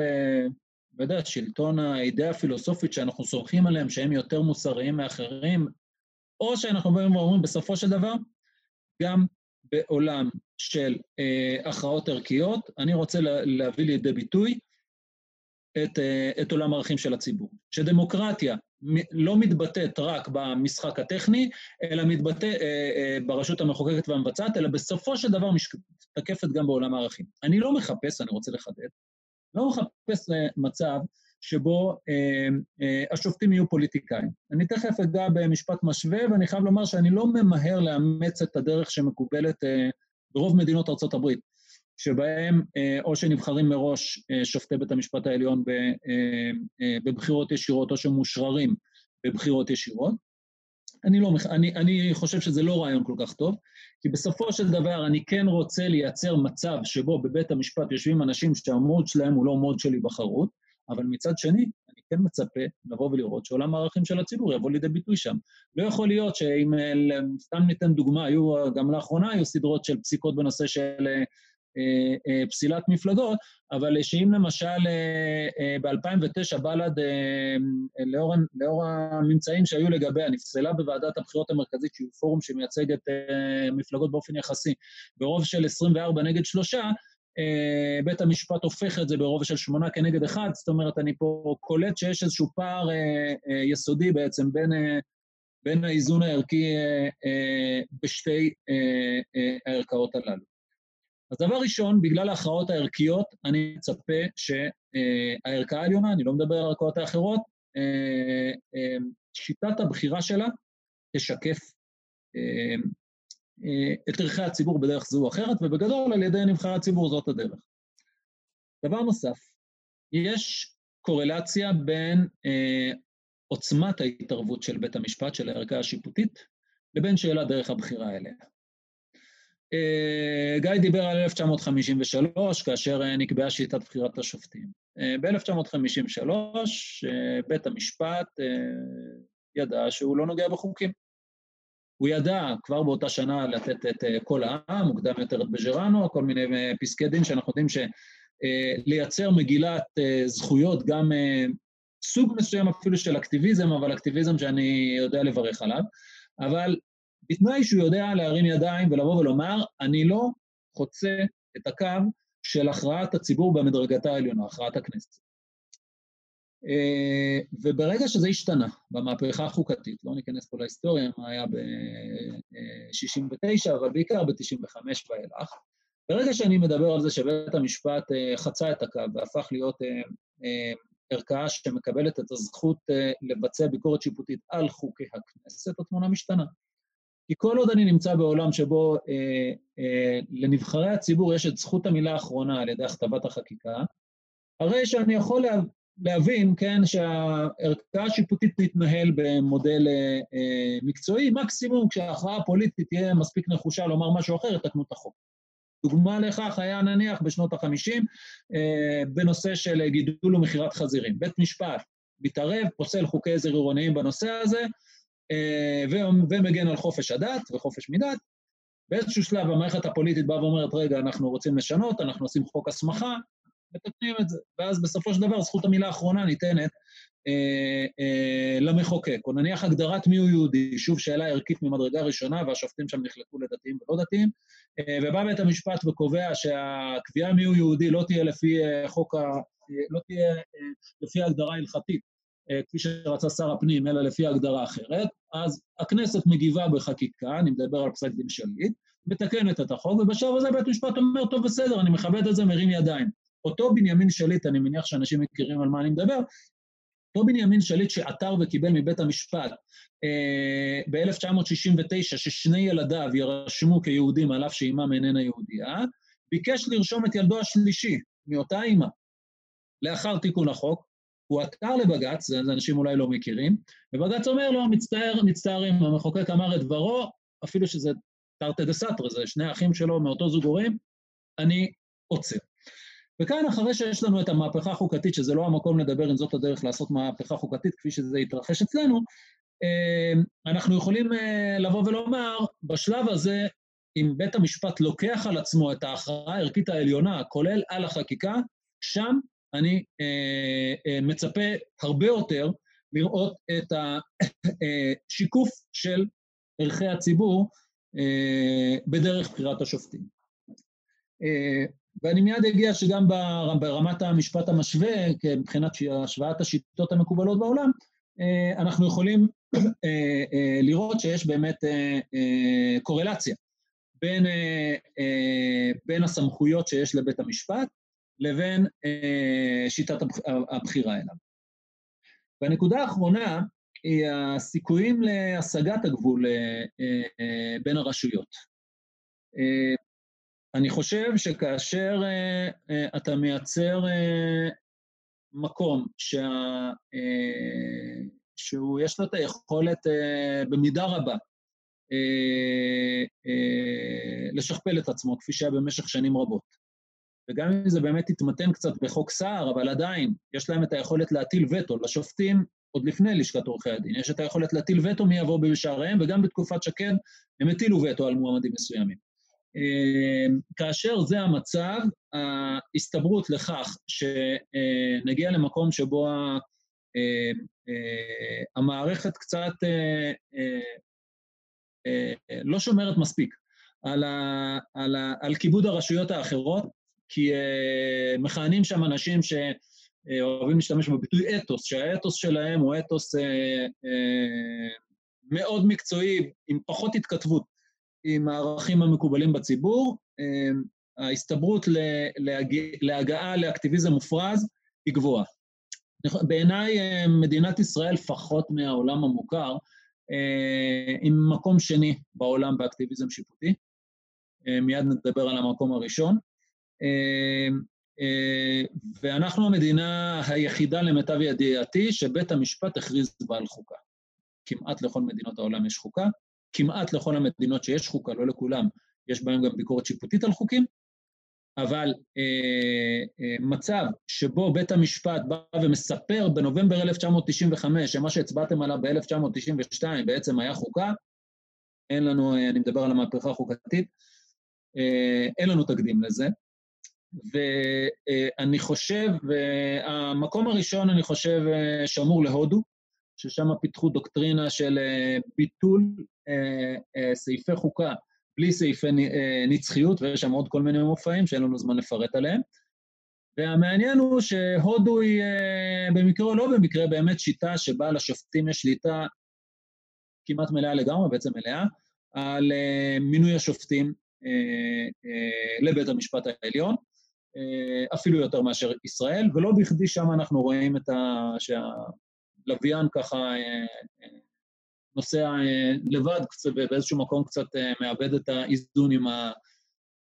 יודע, שלטון האידאה הפילוסופית שאנחנו סומכים עליהם, שהם יותר מוסריים מאחרים, או שאנחנו באים ואומרים, בסופו של דבר, גם בעולם של אה, הכרעות ערכיות, אני רוצה לה, להביא לידי ביטוי את, אה, את עולם הערכים של הציבור. שדמוקרטיה לא מתבטאת רק במשחק הטכני, אלא מתבטא אה, אה, ברשות המחוקקת והמבצעת, אלא בסופו של דבר משתקפת גם בעולם הערכים. אני לא מחפש, אני רוצה לחדד, לא מחפש אה, מצב שבו אה, אה, השופטים יהיו פוליטיקאים. אני תכף אגע במשפט משווה, ואני חייב לומר שאני לא ממהר לאמץ את הדרך שמקובלת אה, ברוב מדינות הברית, שבהם אה, או שנבחרים מראש אה, שופטי בית המשפט העליון ב, אה, אה, בבחירות ישירות, או שמושררים בבחירות ישירות. אני, לא, אני, אני חושב שזה לא רעיון כל כך טוב, כי בסופו של דבר אני כן רוצה לייצר מצב שבו בבית המשפט יושבים אנשים שהמוד שלהם הוא לא מוד של היבחרות, אבל מצד שני, אני כן מצפה לבוא ולראות שעולם הערכים של הציבור יבוא לידי ביטוי שם. לא יכול להיות שאם, אה, סתם ניתן דוגמה, היו, גם לאחרונה היו סדרות של פסיקות בנושא של אה, פסילת מפלגות, אבל שאם למשל אה, אה, ב-2009 בל"ד, אה, אה, לאור, לאור הממצאים שהיו לגביה, נפסלה בוועדת הבחירות המרכזית, שהוא פורום שמייצג את אה, מפלגות באופן יחסי, ברוב של 24 נגד שלושה, אה, בית המשפט הופך את זה ברוב של שמונה כנגד אחד, זאת אומרת, אני פה קולט שיש איזשהו פער אה, אה, יסודי בעצם בין, בין האיזון הערכי בשתי הערכאות הללו. אז דבר ראשון, בגלל ההכרעות הערכיות, אני מצפה שהערכאה העליונה, אני לא מדבר על הערכאות האחרות, שיטת הבחירה שלה תשקף אה, את ערכי הציבור בדרך זו או אחרת, ובגדול על ידי נבחרי הציבור זאת הדרך. דבר נוסף, יש קורלציה בין אה, עוצמת ההתערבות של בית המשפט, של הערכאה השיפוטית, לבין שאלת דרך הבחירה אליה. אה, גיא דיבר על 1953, כאשר אה, נקבעה שיטת בחירת השופטים. אה, ב-1953 אה, בית המשפט ידע שהוא לא נוגע בחוקים. הוא ידע כבר באותה שנה לתת את כל העם, מוקדם יותר את בג'רנו, כל מיני פסקי דין שאנחנו יודעים שלייצר מגילת זכויות, גם סוג מסוים אפילו של אקטיביזם, אבל אקטיביזם שאני יודע לברך עליו, אבל בתנאי שהוא יודע להרים ידיים ולבוא ולומר, אני לא חוצה את הקו של הכרעת הציבור במדרגתה העליונה, הכרעת הכנסת. אה, וברגע שזה השתנה במהפכה החוקתית, לא ניכנס פה להיסטוריה, מה היה ב-69', אבל בעיקר ב-95' ואילך, ברגע שאני מדבר על זה שבית המשפט אה, חצה את הקו והפך להיות אה, ערכאה שמקבלת את הזכות לבצע ביקורת שיפוטית על חוקי הכנסת, התמונה משתנה. כי כל עוד אני נמצא בעולם שבו אה, אה, לנבחרי הציבור יש את זכות המילה האחרונה על ידי הכתבת החקיקה, הרי שאני יכול להבין, כן, שהערכאה השיפוטית תתנהל במודל אה, מקצועי, מקסימום כשההכרעה הפוליטית תהיה מספיק נחושה לומר משהו אחר, יתקנו את החוק. דוגמה לכך היה נניח בשנות ה-50 אה, בנושא של גידול ומכירת חזירים. בית משפט מתערב, פוסל חוקי עזר עירוניים בנושא הזה, אה, ומגן על חופש הדת וחופש מדת. באיזשהו שלב המערכת הפוליטית באה ואומרת, רגע, אנחנו רוצים לשנות, אנחנו עושים חוק הסמכה, מתקנים את זה. ואז בסופו של דבר זכות המילה האחרונה ניתנת אה, אה, למחוקק. או נניח הגדרת מיהו יהודי, שוב שאלה ערכית ממדרגה ראשונה, והשופטים שם נחלקו לדתיים ולא דתיים, אה, ובא בית המשפט וקובע שהקביעה מיהו יהודי לא תהיה לפי אה, חוק ה... אה, לא תהיה אה, לפי ההגדרה ההלכתית, אה, כפי שרצה שר הפנים, אלא לפי הגדרה אחרת, אז הכנסת מגיבה בחקיקה, אני מדבר על פסק דין שליט, מתקנת את החוק, ובשלב הזה בית משפט אומר, טוב, בסדר, אני מכבד את זה, מרים ידיים. אותו בנימין שליט, אני מניח שאנשים מכירים על מה אני מדבר, אותו בנימין שליט שעתר וקיבל מבית המשפט אה, ב-1969, ששני ילדיו יירשמו כיהודים על אף שאימם איננה יהודייה, ביקש לרשום את ילדו השלישי מאותה אימא. לאחר תיקון החוק, הוא עתר לבג"ץ, זה אנשים אולי לא מכירים, ובג"ץ אומר לו, מצטער, מצטערים, המחוקק אמר את דברו, אפילו שזה תרתי דה סתרי, זה שני אחים שלו מאותו זוג הורים, אני עוצר. וכאן אחרי שיש לנו את המהפכה החוקתית, שזה לא המקום לדבר אם זאת הדרך לעשות מהפכה חוקתית כפי שזה התרחש אצלנו, אנחנו יכולים לבוא ולומר, בשלב הזה, אם בית המשפט לוקח על עצמו את ההכרעה הערכית העליונה, כולל על החקיקה, שם אני מצפה הרבה יותר לראות את השיקוף של ערכי הציבור בדרך בחירת השופטים. ואני מיד אגיע שגם ברמת המשפט המשווה, מבחינת השוואת השיטות המקובלות בעולם, אנחנו יכולים לראות שיש באמת קורלציה בין, בין הסמכויות שיש לבית המשפט לבין שיטת הבחירה אליו. והנקודה האחרונה היא הסיכויים להשגת הגבול בין הרשויות. אני חושב שכאשר אתה מייצר מקום שה... שהוא, יש לו את היכולת במידה רבה לשכפל את עצמו, כפי שהיה במשך שנים רבות. וגם אם זה באמת יתמתן קצת בחוק סער, אבל עדיין יש להם את היכולת להטיל וטו לשופטים עוד לפני לשכת עורכי הדין. יש את היכולת להטיל וטו מי יבוא בשעריהם, וגם בתקופת שקד הם הטילו וטו על מועמדים מסוימים. כאשר זה המצב, ההסתברות לכך שנגיע למקום שבו המערכת קצת לא שומרת מספיק על, ה, על, ה, על כיבוד הרשויות האחרות, כי מכהנים שם אנשים שאוהבים להשתמש בביטוי אתוס, שהאתוס שלהם הוא אתוס מאוד מקצועי, עם פחות התכתבות עם הערכים המקובלים בציבור. ההסתברות להגעה לאקטיביזם מופרז היא גבוהה. בעיניי מדינת ישראל, לפחות מהעולם המוכר, עם מקום שני בעולם באקטיביזם שיפוטי. מיד נדבר על המקום הראשון. ואנחנו המדינה היחידה למיטב ידיעתי שבית המשפט הכריז בעל חוקה. כמעט לכל מדינות העולם יש חוקה, כמעט לכל המדינות שיש חוקה, לא לכולם, יש בהן גם ביקורת שיפוטית על חוקים, אבל אה, אה, מצב שבו בית המשפט בא ומספר בנובמבר 1995 שמה שהצבעתם עליו ב-1992 בעצם היה חוקה, אין לנו, אה, אני מדבר על המהפכה החוקתית, אה, אין לנו תקדים לזה. ואני חושב, והמקום הראשון, אני חושב, אה, שמור להודו, ששם פיתחו דוקטרינה של אה, ביטול אה, סעיפי חוקה בלי סעיפי נצחיות, ויש שם עוד כל מיני מופעים שאין לנו זמן לפרט עליהם. והמעניין הוא שהודו היא, במקרה או לא במקרה, באמת שיטה שבה לשופטים יש שליטה כמעט מלאה לגמרי, בעצם מלאה, על מינוי השופטים לבית המשפט העליון. אה, אפילו יותר מאשר ישראל, ולא בכדי שם אנחנו רואים את ה... שהלוויין ככה אה, אה, נוסע לבד ובאיזשהו מקום קצת מאבד את האיזון עם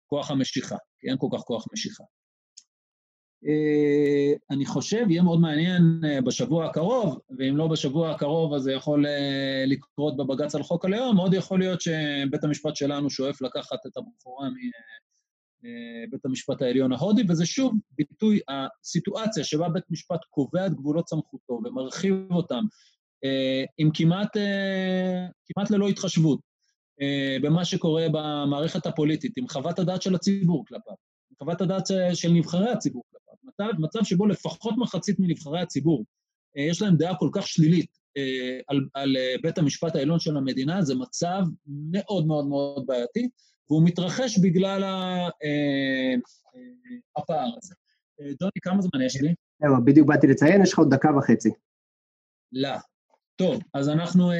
כוח המשיכה, כי אין כל כך כוח משיכה. אני חושב, יהיה מאוד מעניין בשבוע הקרוב, ואם לא בשבוע הקרוב, אז זה יכול לקרות בבג"ץ על חוק הלאום, מאוד יכול להיות שבית המשפט שלנו שואף לקחת את הבחורה אה, בית המשפט העליון ההודי, וזה שוב ביטוי הסיטואציה שבה בית משפט קובע את גבולות סמכותו ומרחיב אותם אה, עם כמעט, אה, כמעט ללא התחשבות במה שקורה במערכת הפוליטית, עם חוות הדעת של הציבור כלפיו, עם חוות הדעת של נבחרי הציבור כלפיו. מצב, מצב שבו לפחות מחצית מנבחרי הציבור יש להם דעה כל כך שלילית על, על בית המשפט העליון של המדינה, זה מצב מאוד מאוד מאוד בעייתי. והוא מתרחש בגלל אה, אה, הפער הזה. אה, דוני, כמה זמן יש לי? זהו, בדיוק באתי לציין, יש לך עוד דקה וחצי. לא. טוב, אז אנחנו...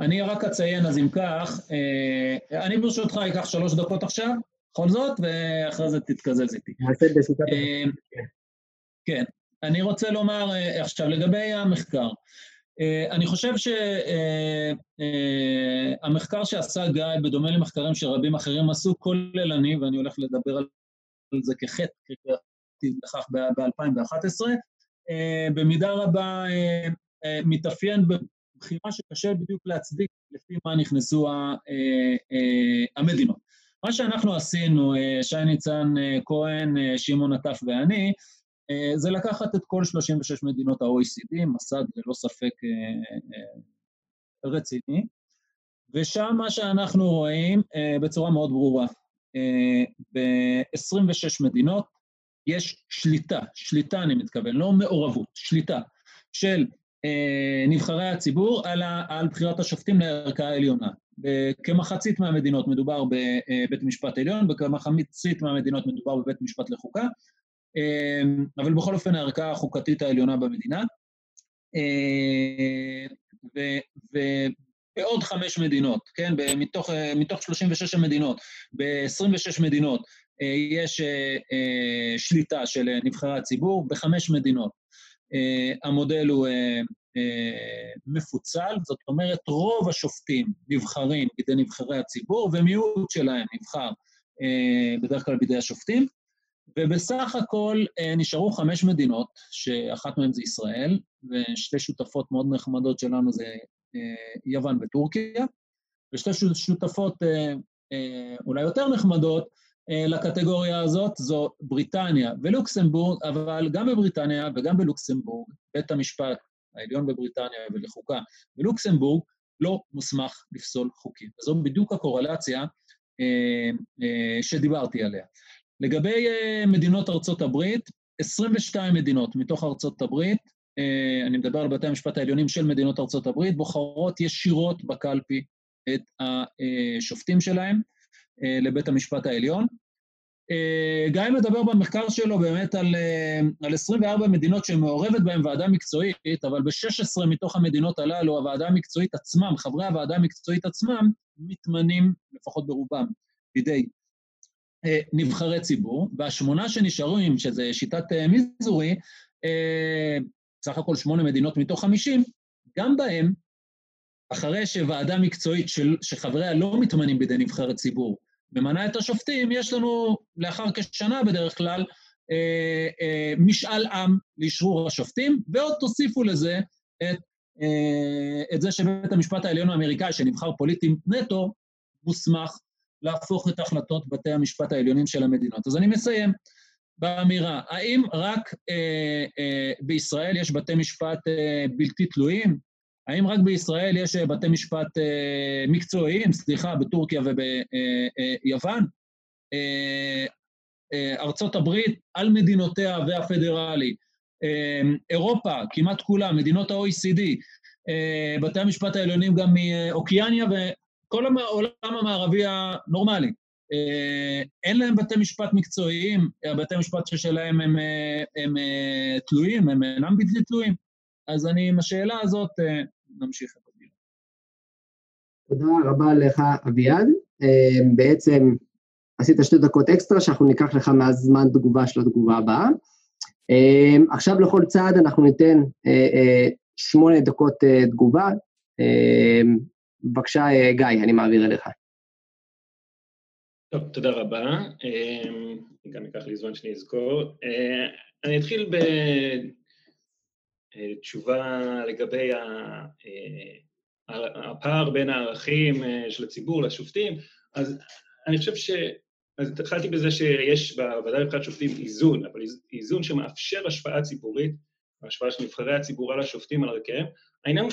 אני רק אציין, אז אם כך, אני ברשותך אקח שלוש דקות עכשיו, בכל זאת, ואחרי זה תתקזז איתי. כן. אני רוצה לומר עכשיו, לגבי המחקר, אני חושב שהמחקר אה, אה, שעשה גיא, בדומה למחקרים שרבים אחרים עשו, כוללני, ואני הולך לדבר על זה כחטא, כקראתי לכך ב-2011, במידה רבה מתאפיין בבחירה שקשה בדיוק להצדיק לפי מה נכנסו המדינות. מה שאנחנו עשינו, שי ניצן כהן, שמעון עטף ואני, זה לקחת את כל 36 מדינות ה-OECD, מסד ללא ספק רציני, ושם מה שאנחנו רואים בצורה מאוד ברורה, ב-26 מדינות יש שליטה, שליטה אני מתכוון, לא מעורבות, שליטה של אה, נבחרי הציבור על, בחירת השופטים לערכאה העליונה. כמחצית מהמדינות מדובר בבית משפט עליון, וכמחצית מהמדינות מדובר בבית משפט לחוקה, אה, אבל בכל אופן הערכאה החוקתית העליונה במדינה. אה, ובעוד חמש מדינות, כן, מתוך, מתוך 36 המדינות, ב-26 מדינות יש שליטה של נבחרי הציבור, בחמש מדינות. המודל הוא מפוצל, זאת אומרת, רוב השופטים נבחרים בידי נבחרי הציבור, ומיעוט שלהם נבחר בדרך כלל בידי השופטים, ובסך הכל נשארו חמש מדינות, שאחת מהן זה ישראל, ושתי שותפות מאוד נחמדות שלנו זה יוון וטורקיה, ושתי שותפות אולי יותר נחמדות, אה, לקטגוריה הזאת זו בריטניה ולוקסמבורג, אבל גם בבריטניה וגם בלוקסמבורג, בית המשפט העליון בבריטניה ולחוקה בלוקסמבורג לא מוסמך לפסול חוקים. וזו בדיוק הקורלציה אה, אה, שדיברתי עליה. לגבי אה, מדינות ארצות הברית, 22 מדינות מתוך ארצות הברית, אה, אני מדבר על בתי המשפט העליונים של מדינות ארצות הברית, בוחרות ישירות בקלפי את השופטים שלהם. אה, לבית המשפט העליון. גיא מדבר במחקר שלו באמת על, על 24 מדינות שמעורבת בהן ועדה מקצועית, אבל ב-16 מתוך המדינות הללו, הוועדה המקצועית עצמם, חברי הוועדה המקצועית עצמם, מתמנים, לפחות ברובם, בידי נבחרי ציבור, והשמונה שנשארים, שזה שיטת מיזורי, סך הכל שמונה מדינות מתוך חמישים, גם בהם, אחרי שוועדה מקצועית של, שחבריה לא מתמנים בידי נבחרי ציבור, ממנה את השופטים, יש לנו לאחר כשנה בדרך כלל אה, אה, משאל עם לאשרור השופטים, ועוד תוסיפו לזה את, אה, את זה שבית המשפט העליון האמריקאי, שנבחר פוליטי נטו, מוסמך להפוך את החלטות בתי המשפט העליונים של המדינות. אז אני מסיים באמירה, האם רק אה, אה, בישראל יש בתי משפט אה, בלתי תלויים? האם רק בישראל יש אה, בתי משפט אה, מקצועיים, סליחה, בטורקיה וביוון? אה, ארצות הברית על מדינותיה והפדרלי, אירופה, כמעט כולה, מדינות ה-OECD, בתי המשפט העליונים גם מאוקיאניה וכל העולם המערבי הנורמלי. אין להם בתי משפט מקצועיים, הבתי משפט שלהם הם, הם, הם תלויים, הם אינם בלתי תלויים. אז אני עם השאלה הזאת אה, נמשיך את הדיון. תודה רבה לך, אביעד. אה, בעצם עשית שתי דקות אקסטרה, שאנחנו ניקח לך מהזמן תגובה של התגובה הבאה. אה, עכשיו לכל צעד אנחנו ניתן שמונה דקות תגובה. בבקשה, גיא, אני מעביר אליך. טוב, תודה רבה. אני גם אקח לי זמן שאני אזכור. אני אתחיל ב... אה, תשובה לגבי אה, הפער בין הערכים אה, של הציבור לשופטים, אז אני חושב ש... אז התחלתי בזה שיש בוועדה לבחירת שופטים איזון, אבל איזון שמאפשר השפעה ציבורית, השפעה של נבחרי הציבור על השופטים, על ערכיהם. העניין הוא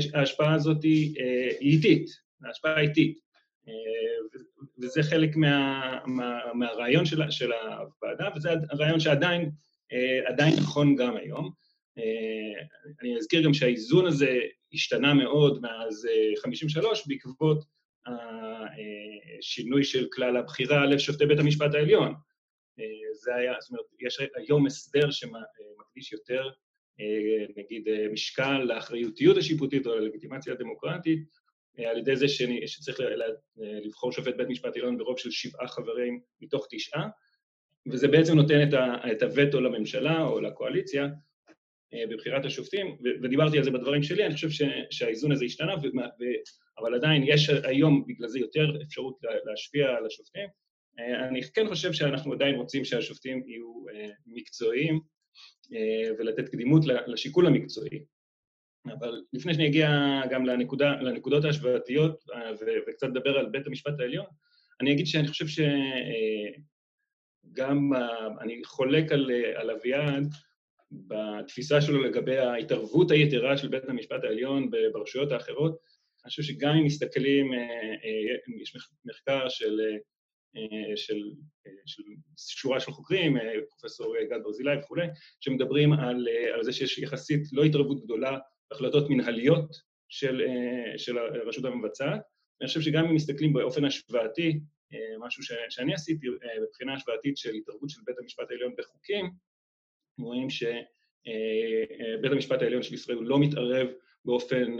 שההשפעה הזאת היא איטית, ההשפעה איטית, וזה חלק מה, מה, מהרעיון של, של הוועדה, וזה הרעיון שעדיין נכון גם היום. אה, אני אזכיר גם שהאיזון הזה השתנה מאוד מאז 53' אה, בעקבות השינוי של כלל הבחירה לשופטי בית המשפט העליון. אה, זה היה, זאת אומרת, יש היום הסדר שמקדיש יותר, נגיד, משקל לאחריותיות השיפוטית או ללגיטימציה הדמוקרטית, על ידי זה שצריך לבחור שופט בית משפט עליון ברוב של שבעה חברים מתוך תשעה, וזה בעצם נותן את הווטו לממשלה או לקואליציה אה, בבחירת השופטים, ודיברתי על זה בדברים שלי, אני חושב שהאיזון הזה השתנה, אבל עדיין יש היום בגלל זה יותר אפשרות להשפיע על השופטים. אה, אני כן חושב שאנחנו עדיין רוצים שהשופטים יהיו אה, מקצועיים ולתת קדימות לשיקול המקצועי. אבל לפני שאני אגיע גם לנקודה, לנקודות ההשוואתיות וקצת לדבר על בית המשפט העליון, אני אגיד שאני חושב ש... גם, אני חולק על, על אביעד בתפיסה שלו לגבי ההתערבות היתרה של בית המשפט העליון ברשויות האחרות. אני חושב שגם אם מסתכלים, יש מחקר של אה, של, אה, של שורה של חוקרים, אה, פרופסור גד ברזילי וכולי, שמדברים על, על זה שיש יחסית לא התערבות גדולה בהחלטות מנהליות של, של הרשות המבצעת. אני חושב שגם אם מסתכלים באופן השוואתי, משהו ש, שאני עשיתי בבחינה השוואתית של התערבות של בית המשפט העליון בחוקים, רואים שבית המשפט העליון של ישראל לא מתערב באופן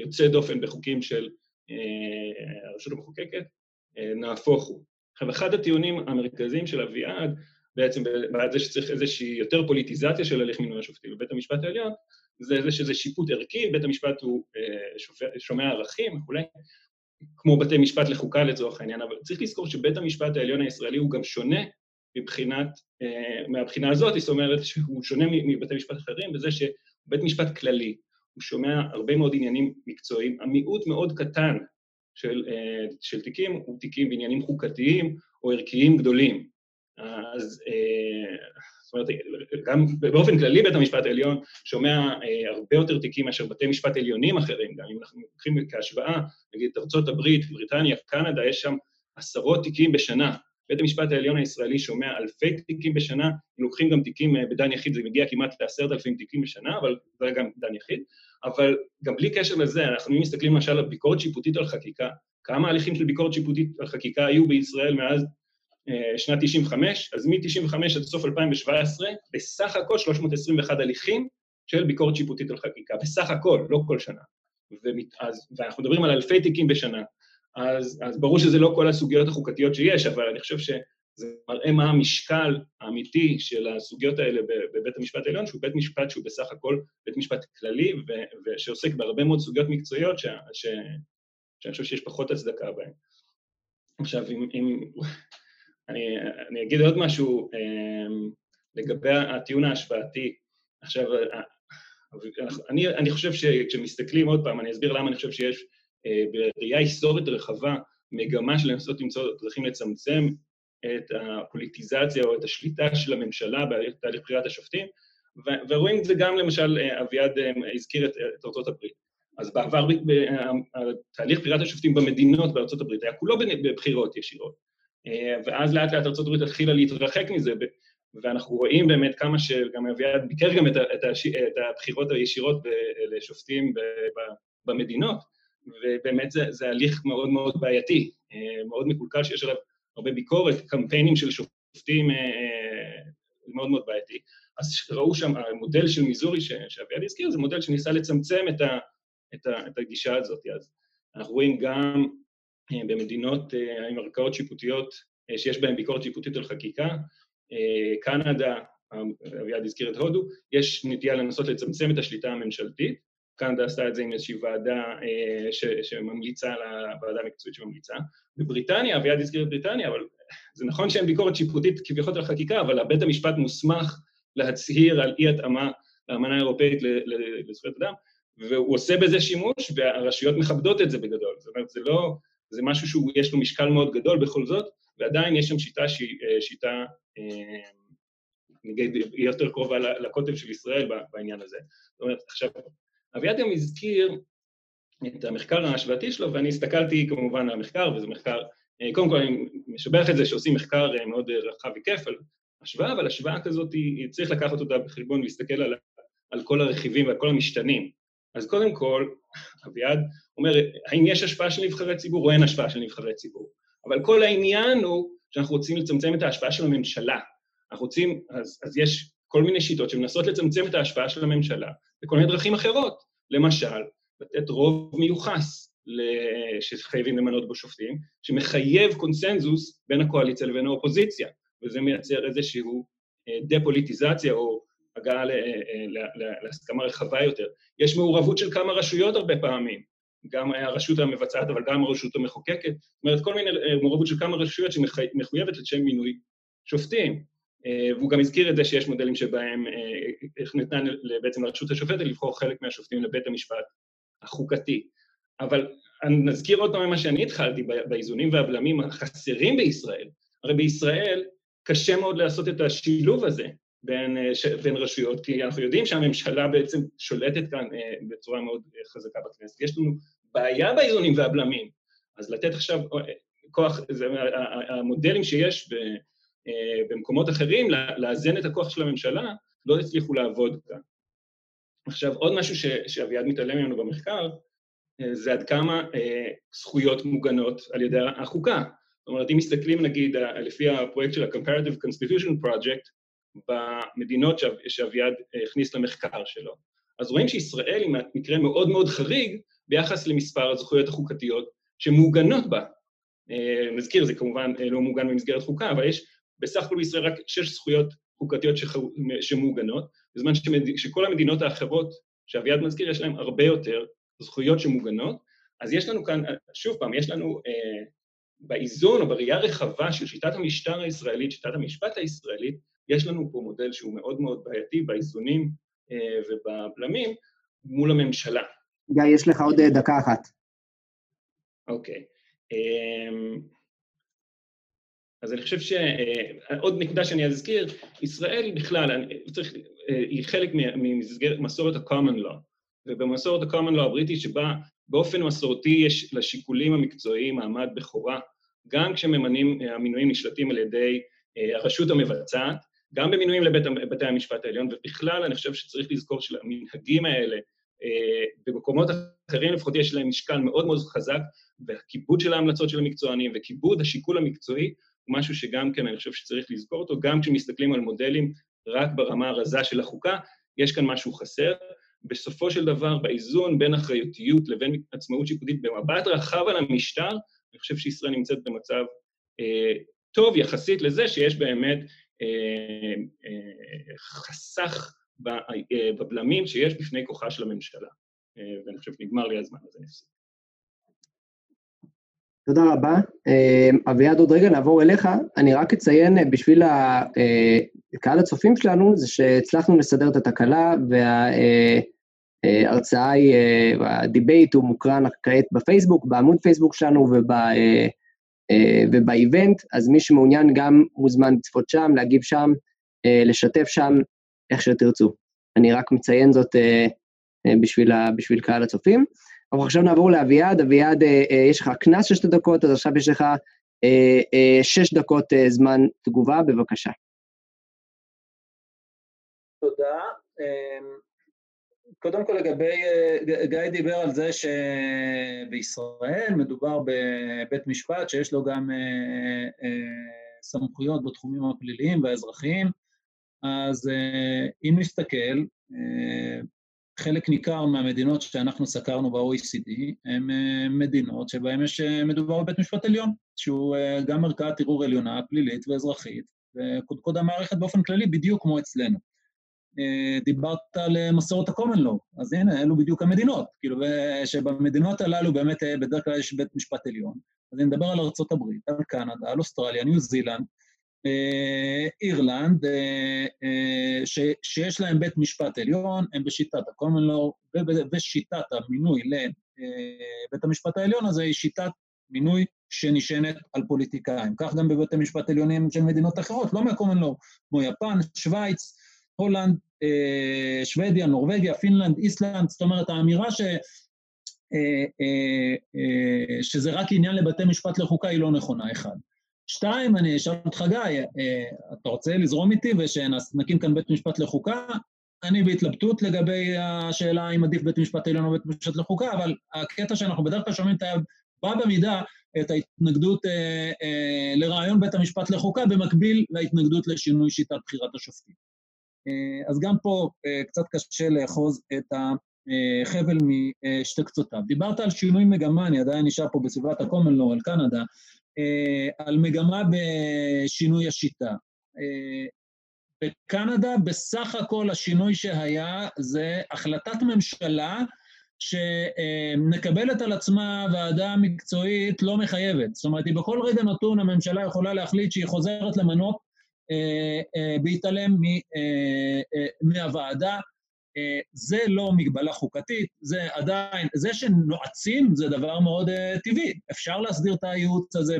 יוצא דופן בחוקים של הרשות המחוקקת, נהפוך הוא. עכשיו, אחד הטיעונים המרכזיים של אביעד, בעצם בעד זה שצריך איזושהי יותר פוליטיזציה של הליך מינוי השופטים בבית המשפט העליון, זה זה שזה שיפוט ערכי, בית המשפט הוא אה, שופע, שומע ערכים וכולי, כמו בתי משפט לחוקה לצורך העניין, אבל צריך לזכור שבית המשפט העליון הישראלי הוא גם שונה מבחינת, אה, מהבחינה הזאת, זאת אומרת שהוא שונה מבתי משפט אחרים בזה שהוא בית משפט כללי, הוא שומע הרבה מאוד עניינים מקצועיים, המיעוט מאוד קטן של, אה, של תיקים הוא תיקים בעניינים חוקתיים או ערכיים גדולים. אז אה, זאת אומרת, גם באופן כללי בית המשפט העליון שומע אה, הרבה יותר תיקים מאשר בתי משפט עליונים אחרים, גם אם אנחנו לוקחים כהשוואה, נגיד ארצות הברית, בריטניה, קנדה, יש שם עשרות תיקים בשנה. בית המשפט העליון הישראלי שומע אלפי תיקים בשנה, לוקחים גם תיקים בדן יחיד זה מגיע כמעט לעשרת אלפים תיקים בשנה, אבל זה גם דן יחיד. אבל גם בלי קשר לזה, אנחנו מסתכלים למשל על ביקורת שיפוטית על חקיקה, כמה הליכים של ביקורת שיפוטית על חקיקה היו בישראל מאז אה, שנת 95, אז מ-95 עד סוף 2017, בסך הכל 321 הליכים של ביקורת שיפוטית על חקיקה, בסך הכל, לא כל שנה. ואז, ואנחנו מדברים על אלפי תיקים בשנה, אז, אז ברור שזה לא כל הסוגיות החוקתיות שיש, אבל אני חושב ש... זה מראה מה המשקל האמיתי של הסוגיות האלה בבית המשפט העליון, שהוא בית משפט שהוא בסך הכל בית משפט כללי ושעוסק בהרבה מאוד סוגיות מקצועיות ש, ש, שאני חושב שיש פחות הצדקה בהן. עכשיו, אם... אם אני, אני אגיד עוד משהו um, לגבי הטיעון ההשוואתי. עכשיו, אני, אני חושב שכשמסתכלים עוד פעם, אני אסביר למה אני חושב שיש בראייה היסטורית רחבה מגמה של לנסות למצוא דרכים לצמצם את הפוליטיזציה או את השליטה של הממשלה בתהליך בחירת השופטים, ורואים את זה גם, למשל, אביעד אה, הזכיר את, את ארצות הברית. אז בעבר תהליך בחירת השופטים במדינות בארצות הברית היה כולו בבחירות ישירות. אה, ואז לאט לאט ארצות הברית התחילה להתרחק מזה, ואנחנו רואים באמת כמה שגם אביעד ביקר גם את, את, את הבחירות הישירות לשופטים במדינות, ובאמת זה, זה הליך מאוד מאוד בעייתי, אה, מאוד מקולקל שיש עליו הרבה ביקורת, קמפיינים של שופטים אה, אה, מאוד מאוד בעייתי. אז ראו שם, המודל של מיזורי שאביעד הזכיר, זה מודל שניסה לצמצם את, ה, את, ה, את הגישה הזאת. אז אנחנו רואים גם במדינות עם ערכאות שיפוטיות שיש בהן ביקורת שיפוטית על חקיקה, קנדה, אביעד הזכיר את הודו, יש נטייה לנסות לצמצם את השליטה הממשלתית, קנדה עשתה את זה עם איזושהי ועדה אה, ש, שממליצה, לוועדה המקצועית שממליצה. בבריטניה, אביעד הזכיר את בריטניה, אבל זה נכון שאין ביקורת שיפוטית כביכול על חקיקה, אבל בית המשפט מוסמך להצהיר על אי-התאמה לאמנה האירופאית לזכויות אדם, והוא עושה בזה שימוש, והרשויות מכבדות את זה בגדול. זאת אומרת, זה לא... זה משהו שיש לו משקל מאוד גדול בכל זאת, ועדיין יש שם שיטה שהיא אה, שיטה, אה, נגיד, יותר קרובה לקוטב של ישראל בעניין הזה. זאת אומרת, עכשיו, אביעד גם הזכיר את המחקר ההשוואתי שלו, ואני הסתכלתי כמובן על המחקר, וזה מחקר, אה, קודם כל אני משבח את זה שעושים מחקר אה, מאוד רחב וכיף על השוואה, אבל השוואה כזאת, היא, צריך לקחת אותה בחשבון ולהסתכל על, על כל הרכיבים ועל כל המשתנים. אז קודם כל, אביעד אומר, האם יש השפעה של נבחרי ציבור או אין השפעה של נבחרי ציבור? אבל כל העניין הוא שאנחנו רוצים לצמצם את ההשפעה של הממשלה. אנחנו רוצים, אז, אז יש כל מיני שיטות שמנסות לצמצם את ההשפעה של הממשלה בכל מיני דרכים אחרות. למשל, לתת רוב מיוחס שחייבים למנות בו שופטים, שמחייב קונסנזוס בין הקואליציה לבין האופוזיציה, וזה מייצר איזושהי אה, דה-פוליטיזציה או הגעה אה, אה, להסכמה רחבה יותר. יש מעורבות של כמה רשויות הרבה פעמים, גם הרשות המבצעת, אבל גם הרשות המחוקקת. זאת אומרת, כל מיני מעורבות של כמה רשויות שמחויבת לשם מינוי שופטים. אה, והוא גם הזכיר את זה שיש מודלים שבהם, אה, איך ניתן בעצם לרשות השופטת לבחור חלק מהשופטים לבית המשפט החוקתי. אבל אני נזכיר עוד פעם מה שאני התחלתי, באיזונים והבלמים החסרים בישראל. הרי בישראל קשה מאוד לעשות את השילוב הזה בין, בין רשויות, כי אנחנו יודעים שהממשלה בעצם שולטת כאן בצורה מאוד חזקה בכנסת. יש לנו בעיה באיזונים והבלמים, אז לתת עכשיו כוח, המודלים שיש ב, במקומות אחרים, לאזן את הכוח של הממשלה, לא הצליחו לעבוד כאן. עכשיו, עוד משהו ש, שאביעד מתעלם ממנו במחקר, זה עד כמה אה, זכויות מוגנות על ידי החוקה. זאת אומרת, אם מסתכלים נגיד לפי הפרויקט של ה-Comparative Constitution Project, במדינות שאביעד הכניס למחקר שלו, אז רואים שישראל היא מקרה מאוד מאוד חריג ביחס למספר הזכויות החוקתיות שמעוגנות בה. נזכיר, זה כמובן לא מעוגן במסגרת חוקה, אבל יש בסך הכל בישראל רק שש זכויות חוקתיות שמעוגנות, בזמן שכל המדינות האחרות שאביעד מזכיר, יש להן הרבה יותר זכויות שמוגנות. אז יש לנו כאן, שוב פעם, יש לנו אה, באיזון או בראייה רחבה של שיטת המשטר הישראלית, שיטת המשפט הישראלית, יש לנו פה מודל שהוא מאוד מאוד בעייתי באיזונים אה, ובבלמים מול הממשלה. גיא, יש לך עוד אה, דקה אחת. אוקיי. אה, אז אני חושב שעוד אה, נקודה שאני אזכיר, ישראל בכלל, צריך, אה, היא חלק ממסגרת מסורת ה-common law, ובמסורת ה-common law הבריטית שבה באופן מסורתי יש לשיקולים המקצועיים מעמד בכורה, גם כשממנים, אה, המינויים נשלטים על ידי הרשות המבצעת, גם במינויים לבתי המשפט העליון, ובכלל אני חושב שצריך לזכור שלמנהגים האלה, במקומות אחרים לפחות יש להם משקל מאוד מאוד חזק, והכיבוד של ההמלצות של המקצוענים וכיבוד השיקול המקצועי משהו שגם כן אני חושב שצריך לזכור אותו, גם כשמסתכלים על מודלים רק ברמה הרזה של החוקה, יש כאן משהו חסר. בסופו של דבר, באיזון בין אחריותיות לבין עצמאות שיפוטית במבט רחב על המשטר, אני חושב שישראל נמצאת במצב אה, טוב יחסית לזה שיש באמת אה, אה, חסך אה, בבלמים שיש בפני כוחה של הממשלה. אה, ואני חושב שנגמר לי הזמן, אז אני. תודה רבה. אה, אביעד, עוד רגע נעבור אליך. אני רק אציין אה, בשביל קהל הצופים שלנו, זה שהצלחנו לסדר את התקלה, וההרצאה היא, הדיבייט הוא מוקרן כעת בפייסבוק, בעמוד פייסבוק שלנו וב event, אז מי שמעוניין גם מוזמן לצפות שם, להגיב שם, לשתף שם, איך שתרצו. אני רק מציין זאת בשביל, בשביל קהל הצופים. אנחנו עכשיו נעבור לאביעד, אביעד, אה, אה, יש לך קנס של שתי דקות, אז עכשיו יש לך אה, שש דקות זמן תגובה, בבקשה. תודה. אמ, קודם כל לגבי, גיא דיבר על זה שבישראל מדובר בבית משפט שיש לו גם סמכויות בתחומים הפליליים והאזרחיים, אז אם נסתכל, חלק ניכר מהמדינות שאנחנו סקרנו ב-OECD הן אה, מדינות שבהן יש, אה, מדובר בבית משפט עליון, שהוא אה, גם ערכאת ערעור עליונה, פלילית ואזרחית, וקודקוד המערכת באופן כללי בדיוק כמו אצלנו. דיברת על מסורת ה-common אז הנה, אלו בדיוק המדינות, כאילו, שבמדינות הללו באמת בדרך כלל יש בית משפט עליון. אז אני מדבר על ארה"ב, על קנדה, על אוסטרליה, ניו זילנד, אירלנד, אה, אה, שיש להם בית משפט עליון, הם בשיטת ה-common law ושיטת המינוי לבית המשפט העליון הזה היא שיטת מינוי שנשענת על פוליטיקאים. כך גם בבית המשפט העליונים של מדינות אחרות, לא מה-common law, כמו יפן, שווייץ, הולנד, שוודיה, נורבגיה, פינלנד, איסלנד, זאת אומרת, האמירה ש... שזה רק עניין לבתי משפט לחוקה היא לא נכונה, אחד. שתיים, אני אשאל אותך, גיא, אה, אתה רוצה לזרום איתי ושנקים כאן בית משפט לחוקה? אני בהתלבטות לגבי השאלה אם עדיף בית משפט עליון או בית משפט לחוקה, אבל הקטע שאנחנו בדרך כלל שומעים את ה... בא במידה את ההתנגדות אה, אה, לרעיון בית המשפט לחוקה, במקביל להתנגדות לשינוי שיטת בחירת השופטים. אה, אז גם פה אה, קצת קשה לאחוז את החבל משתי קצותיו. דיברת על שינוי מגמה, אני עדיין נשאר פה בסביבת ה-common law, על קנדה. אה, על מגמה בשינוי השיטה. אה, בקנדה בסך הכל השינוי שהיה זה החלטת ממשלה שמקבלת על עצמה ועדה מקצועית לא מחייבת. זאת אומרת, היא בכל רגע נתון הממשלה יכולה להחליט שהיא חוזרת למנות אה, בהתעלם מהוועדה. אה, זה לא מגבלה חוקתית, זה עדיין, זה שנועצים זה דבר מאוד uh, טבעי. אפשר להסדיר את הייעוץ הזה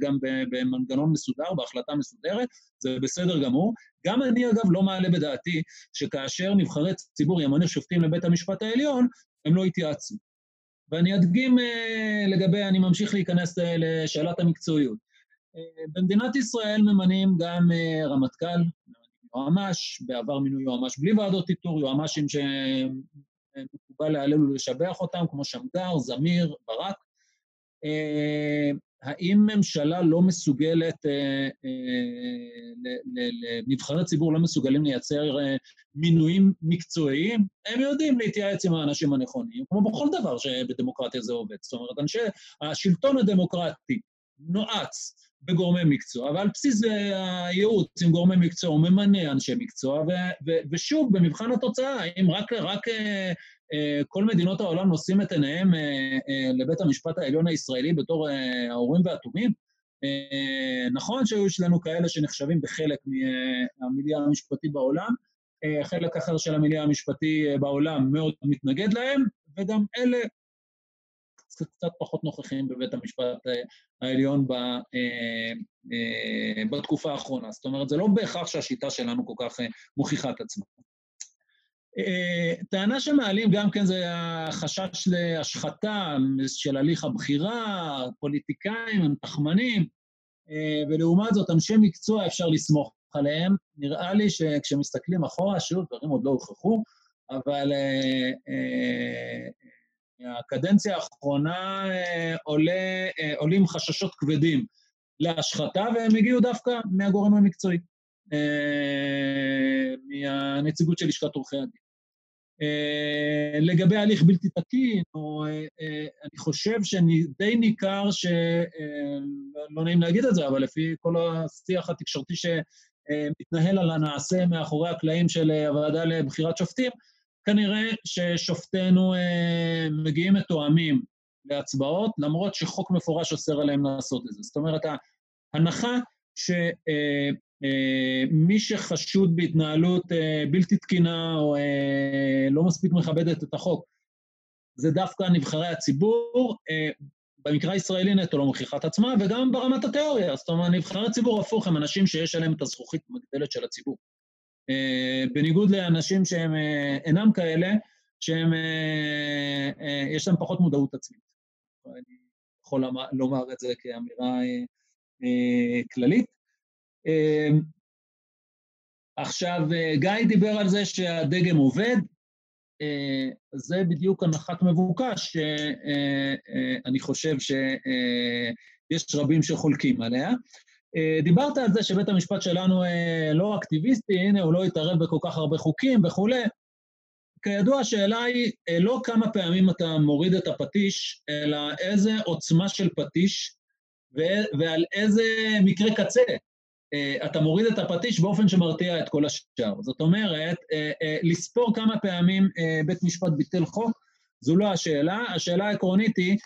גם במנגנון מסודר, בהחלטה מסודרת, זה בסדר גמור. גם אני, אגב, לא מעלה בדעתי שכאשר נבחרי ציבור ימנו שופטים לבית המשפט העליון, הם לא יתייעצו. ואני אדגים uh, לגבי, אני ממשיך להיכנס לשאלת המקצועיות. במדינת ישראל ממנים גם רמטכ"ל, יועמ"ש, בעבר מינוי יועמ"ש בלי ועדות איתור, יועמ"שים שמקובל להלל ולשבח אותם, כמו שמגר, זמיר, ברק. אה, האם ממשלה לא מסוגלת, אה, אה, נבחרי ציבור לא מסוגלים לייצר מינויים מקצועיים? הם יודעים להתייעץ עם האנשים הנכונים, כמו בכל דבר שבדמוקרטיה זה עובד. זאת אומרת, אנשי השלטון הדמוקרטי נועץ בגורמי מקצוע, ועל בסיס הייעוץ עם גורמי מקצוע הוא ממנה אנשי מקצוע, ו- ו- ושוב, במבחן התוצאה, אם רק, רק אה, אה, כל מדינות העולם נושאים את עיניהם אה, לבית המשפט העליון הישראלי בתור האורים והתומים, נכון שיש לנו כאלה שנחשבים בחלק מהמילייה המשפטי בעולם, חלק אחר של המילייה המשפטי בעולם מאוד מתנגד להם, וגם אלה קצת פחות נוכחים בבית המשפט אה, העליון ב, אה, אה, בתקופה האחרונה. זאת אומרת, זה לא בהכרח שהשיטה שלנו כל כך מוכיחה את עצמה. טענה שמעלים גם כן זה החשש להשחתה של הליך הבחירה, פוליטיקאים הם תחמנים, ולעומת זאת אנשי מקצוע אפשר לסמוך עליהם. נראה לי שכשמסתכלים אחורה, שוב, דברים עוד לא הוכחו, אבל מהקדנציה האחרונה אה, עולה, אה, עולים חששות כבדים להשחתה, והם הגיעו דווקא מהגורם המקצועי, אה, מהנציגות של לשכת עורכי הדין. לגבי הליך בלתי תקין, או, אני חושב שדי ניכר ש... לא נעים להגיד את זה, אבל לפי כל השיח התקשורתי שמתנהל על הנעשה מאחורי הקלעים של הוועדה לבחירת שופטים, כנראה ששופטינו אה, מגיעים מתואמים להצבעות, למרות שחוק מפורש אוסר עליהם לעשות את זה. זאת אומרת, ההנחה שמי אה, אה, שחשוד בהתנהלות אה, בלתי תקינה או אה, לא מספיק מכבדת את החוק, זה דווקא נבחרי הציבור, אה, במקרה הישראלי נטו לא מוכיחה את עצמה, וגם ברמת התיאוריה. זאת אומרת, נבחרי הציבור הפוך הם אנשים שיש עליהם את הזכוכית המגדלת של הציבור. אה, בניגוד לאנשים שהם אה, אינם כאלה, שהם, אה, יש להם פחות מודעות עצמית. אני יכול לומר את זה כאמירה כללית. עכשיו, גיא דיבר על זה שהדגם עובד, זה בדיוק הנחת מבוקש שאני חושב שיש רבים שחולקים עליה. אה, דיברת על זה שבית המשפט שלנו אה, לא אקטיביסטי, הנה, הוא לא התערב בכל כך הרבה חוקים וכולי. כידוע, השאלה היא אה, לא כמה פעמים אתה מוריד את הפטיש, אלא איזה עוצמה של פטיש ועל איזה מקרה קצה אתה מוריד את הפטיש באופן שמרתיע את כל השאר. זאת אומרת, לספור כמה פעמים בית משפט ביטל חוק, זו לא השאלה. השאלה העקרונית היא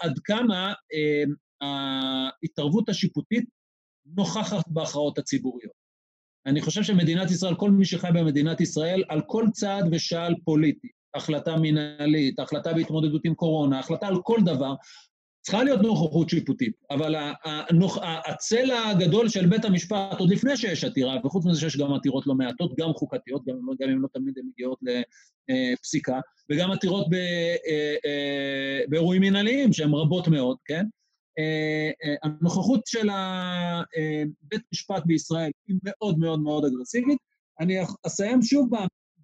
עד כמה ההתערבות השיפוטית נוכחת בהכרעות הציבוריות. אני חושב שמדינת ישראל, כל מי שחי במדינת ישראל, על כל צעד ושעל פוליטי, החלטה מנהלית, החלטה בהתמודדות עם קורונה, החלטה על כל דבר, צריכה להיות נוכחות שיפוטית, אבל הצלע הגדול של בית המשפט, עוד לפני שיש עתירה, וחוץ מזה שיש גם עתירות לא מעטות, גם חוקתיות, גם, גם אם לא תמיד הן מגיעות לפסיקה, וגם עתירות אה, אה, באירועים מנהליים, שהן רבות מאוד, כן? אה, אה, הנוכחות של בית משפט בישראל היא מאוד מאוד מאוד אגרסיבית. אני אסיים שוב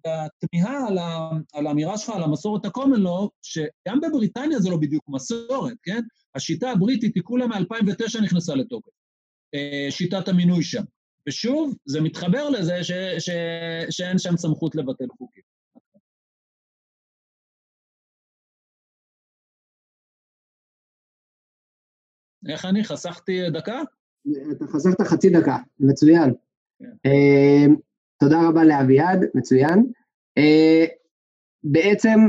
בתמיהה על, על האמירה שלך על המסורת law, שגם בבריטניה זה לא בדיוק מסורת, כן? השיטה הבריטית היא כולה מ-2009 נכנסה לתוקף, אה, שיטת המינוי שם. ושוב, זה מתחבר לזה ש, ש, שאין שם סמכות לבטל חוקים. איך אני? חסכתי דקה? אתה חסכת חצי דקה, מצוין. כן. Uh, תודה רבה לאביעד, מצוין. Uh, בעצם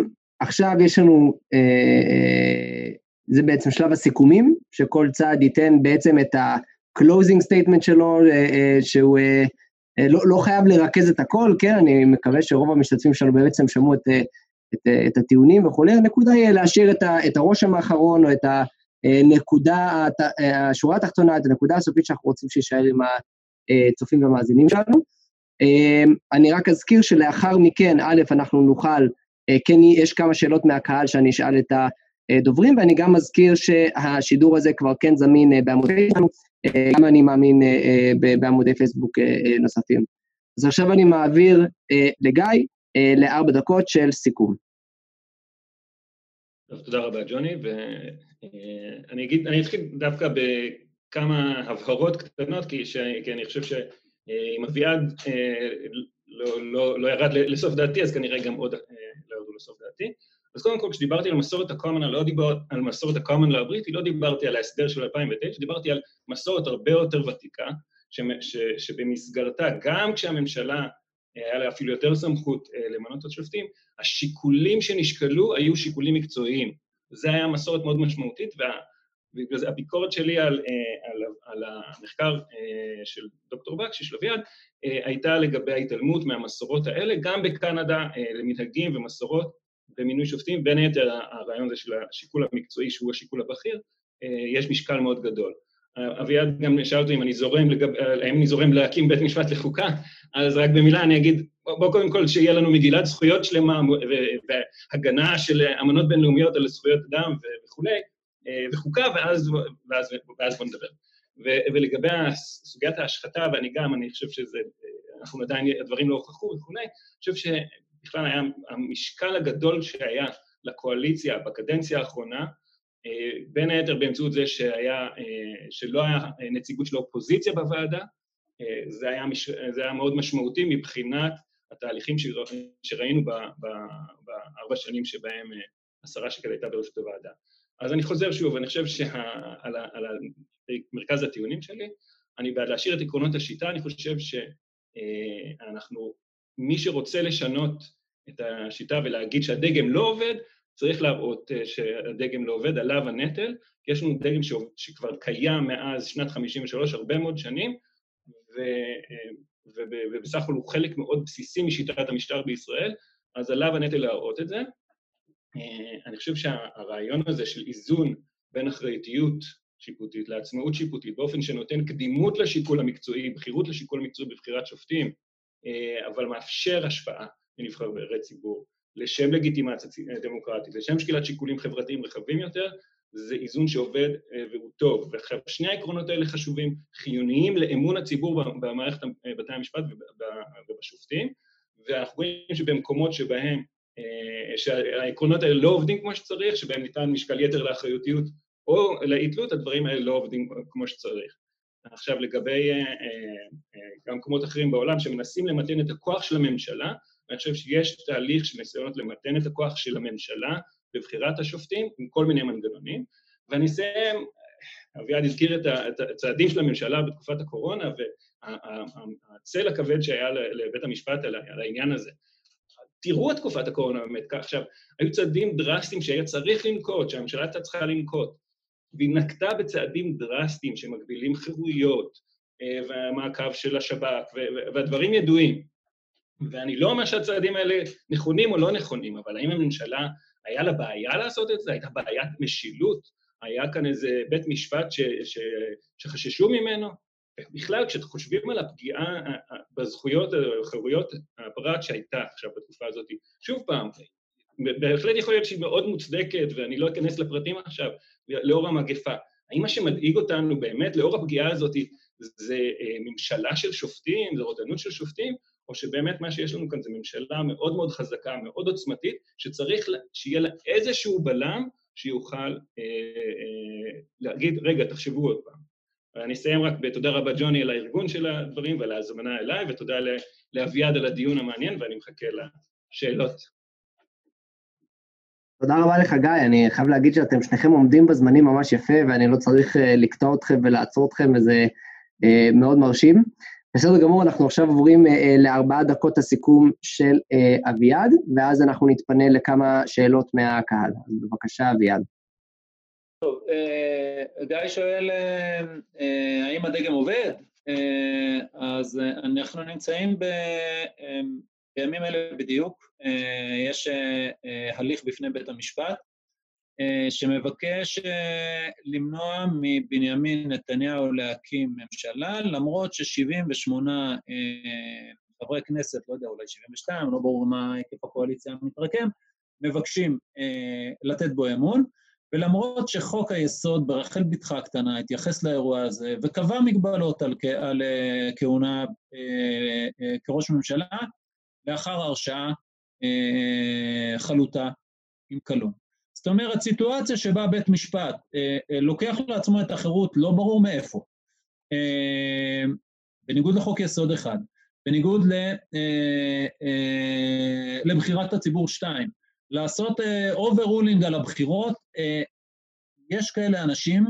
עכשיו יש לנו, uh, זה בעצם שלב הסיכומים, שכל צעד ייתן בעצם את ה-closing statement שלו, שהוא לא, לא חייב לרכז את הכל, כן, אני מקווה שרוב המשתתפים שלנו בעצם שמעו את, את, את הטיעונים וכולי, הנקודה היא להשאיר את, ה, את הרושם האחרון או את הנקודה, השורה התחתונה, את הנקודה הסופית שאנחנו רוצים שיישאר עם הצופים והמאזינים שלנו. אני רק אזכיר שלאחר מכן, א', אנחנו נוכל, כן, יש כמה שאלות מהקהל שאני אשאל את הדוברים, ואני גם מזכיר שהשידור הזה כבר כן זמין בעמודי שלנו, גם אני מאמין בעמודי פייסבוק נוספים. אז עכשיו אני מעביר לגיא לארבע דקות של סיכום. טוב, תודה רבה, ג'וני, ואני אגיד, אני אתחיל דווקא בכמה הבהרות קטנות, כי, ש... כי אני חושב שאם אביעד לא, לא, לא ירד לסוף דעתי, אז כנראה גם עוד לא ירדו לסוף דעתי. אז קודם כל, כשדיברתי על מסורת ה-common, לא דיברתי על מסורת ה-common הבריטי, לא דיברתי על ההסדר של 2009, דיברתי על מסורת הרבה יותר ותיקה, ש, ש, שבמסגרתה, גם כשהממשלה היה לה אפילו יותר סמכות למנות את השופטים, השיקולים שנשקלו היו שיקולים מקצועיים. זה היה מסורת מאוד משמעותית, והביקורת שלי על, על, על המחקר של דוקטור בקשי, של אביעד, הייתה לגבי ההתעלמות מהמסורות האלה, גם בקנדה למנהגים ומסורות במינוי שופטים, בין היתר הרעיון הזה של השיקול המקצועי, שהוא השיקול הבכיר, יש משקל מאוד גדול. אביעד גם שאל אותי אם אני זורם, לגב, האם אני זורם להקים בית משפט לחוקה, אז רק במילה אני אגיד, בוא קודם כל שיהיה לנו מגילת זכויות שלמה והגנה של אמנות בינלאומיות על זכויות אדם וכולי, וחוקה, ואז, ואז, ואז בוא נדבר. ולגבי סוגיית ההשחתה, ואני גם, אני חושב שזה, אנחנו עדיין, הדברים לא הוכחו וכולי, אני חושב שבכלל היה המשקל הגדול שהיה לקואליציה בקדנציה האחרונה, בין היתר באמצעות זה שהיה, שלא היה נציגות של האופוזיציה בוועדה, זה היה, מש... זה היה מאוד משמעותי מבחינת התהליכים שראינו בארבע שנים שבהם השרה שקד הייתה בראשות הוועדה. אז אני חוזר שוב, אני חושב שעל מרכז הטיעונים שלי, אני בעד להשאיר את עקרונות השיטה, אני חושב שאנחנו, מי שרוצה לשנות את השיטה ולהגיד שהדגם לא עובד, צריך להראות שהדגם לא עובד, עליו הנטל, כי יש לנו דגם שכבר קיים מאז שנת 53, הרבה מאוד שנים, ובסך הכל הוא חלק מאוד בסיסי משיטת המשטר בישראל, אז עליו הנטל להראות את זה. אני חושב שהרעיון הזה של איזון בין אחריותיות שיפוטית לעצמאות שיפוטית, באופן שנותן קדימות לשיקול המקצועי, בחירות לשיקול המקצועי בבחירת שופטים, אבל מאפשר השפעה לנבחרי ציבור, לשם לגיטימציה דמוקרטית, לשם שקילת שיקולים חברתיים רחבים יותר, זה איזון שעובד והוא טוב. ושני העקרונות האלה חשובים, חיוניים לאמון הציבור במערכת בתי המשפט ובשופטים, ואנחנו רואים שבמקומות שבהם, שהעקרונות האלה לא עובדים כמו שצריך, שבהם ניתן משקל יתר לאחריותיות או לאי-תלות, הדברים האלה לא עובדים כמו שצריך. עכשיו, לגבי גם מקומות אחרים בעולם שמנסים למתן את הכוח של הממשלה, אני חושב שיש תהליך של ניסיונות למתן את הכוח של הממשלה בבחירת השופטים עם כל מיני מנגנונים. ואני אסיים, אביעד הזכיר את הצעדים של הממשלה בתקופת הקורונה והצל הכבד שהיה לבית המשפט על העניין הזה. תראו את תקופת הקורונה באמת. עכשיו, היו צעדים דרסטיים שהיה צריך לנקוט, שהממשלה הייתה צריכה לנקוט, והיא נקטה בצעדים דרסטיים שמגבילים חירויות והמעקב של השב"כ, והדברים ידועים. ואני לא אומר שהצעדים האלה נכונים או לא נכונים, אבל האם הממשלה, היה לה בעיה לעשות את זה? הייתה בעיית משילות? היה כאן איזה בית משפט ש, ש, שחששו ממנו? בכלל, כשחושבים על הפגיעה בזכויות, חירויות הפרט שהייתה עכשיו בתקופה הזאת, שוב פעם, בהחלט יכול להיות שהיא מאוד מוצדקת, ואני לא אכנס לפרטים עכשיו, לאור המגפה. האם מה שמדאיג אותנו באמת, לאור הפגיעה הזאת, זה ממשלה של שופטים, זה רודנות של שופטים, או שבאמת מה שיש לנו כאן זה ממשלה מאוד מאוד חזקה, מאוד עוצמתית, שצריך שיהיה לה איזשהו בלם שיוכל אה, אה, להגיד, רגע, תחשבו עוד פעם. ואני אסיים רק בתודה רבה, ג'וני, על הארגון של הדברים ועל ההזמנה אליי, ותודה לאביעד על הדיון המעניין, ואני מחכה לשאלות. תודה רבה לך, גיא. אני חייב להגיד שאתם שניכם עומדים בזמנים ממש יפה, ואני לא צריך לקטוע אתכם ולעצור אתכם, וזה מאוד מרשים. בסדר גמור, אנחנו עכשיו עוברים אה, לארבעה דקות הסיכום של אה, אביעד, ואז אנחנו נתפנה לכמה שאלות מהקהל. אז בבקשה, אביעד. טוב, אה, גיא שואל, אה, האם הדגם עובד? אז אנחנו נמצאים ב... בימים אלה בדיוק, יש הליך בפני בית המשפט שמבקש למנוע מבנימין נתניהו להקים ממשלה, למרות ש-78 חברי כנסת, לא יודע, אולי 72, לא ברור מה היקף הקואליציה המתרקם, מבקשים לתת בו אמון. ולמרות שחוק היסוד ברחל בתך הקטנה התייחס לאירוע הזה וקבע מגבלות על, על כהונה כראש ממשלה, לאחר הרשעה חלוטה עם קלון. זאת אומרת, סיטואציה שבה בית משפט uh, uh, לוקח לעצמו את החירות לא ברור מאיפה, uh, בניגוד לחוק יסוד אחד, בניגוד ל, לבחירת הציבור שתיים, לעשות uh, על הבחירות, יש כאלה אנשים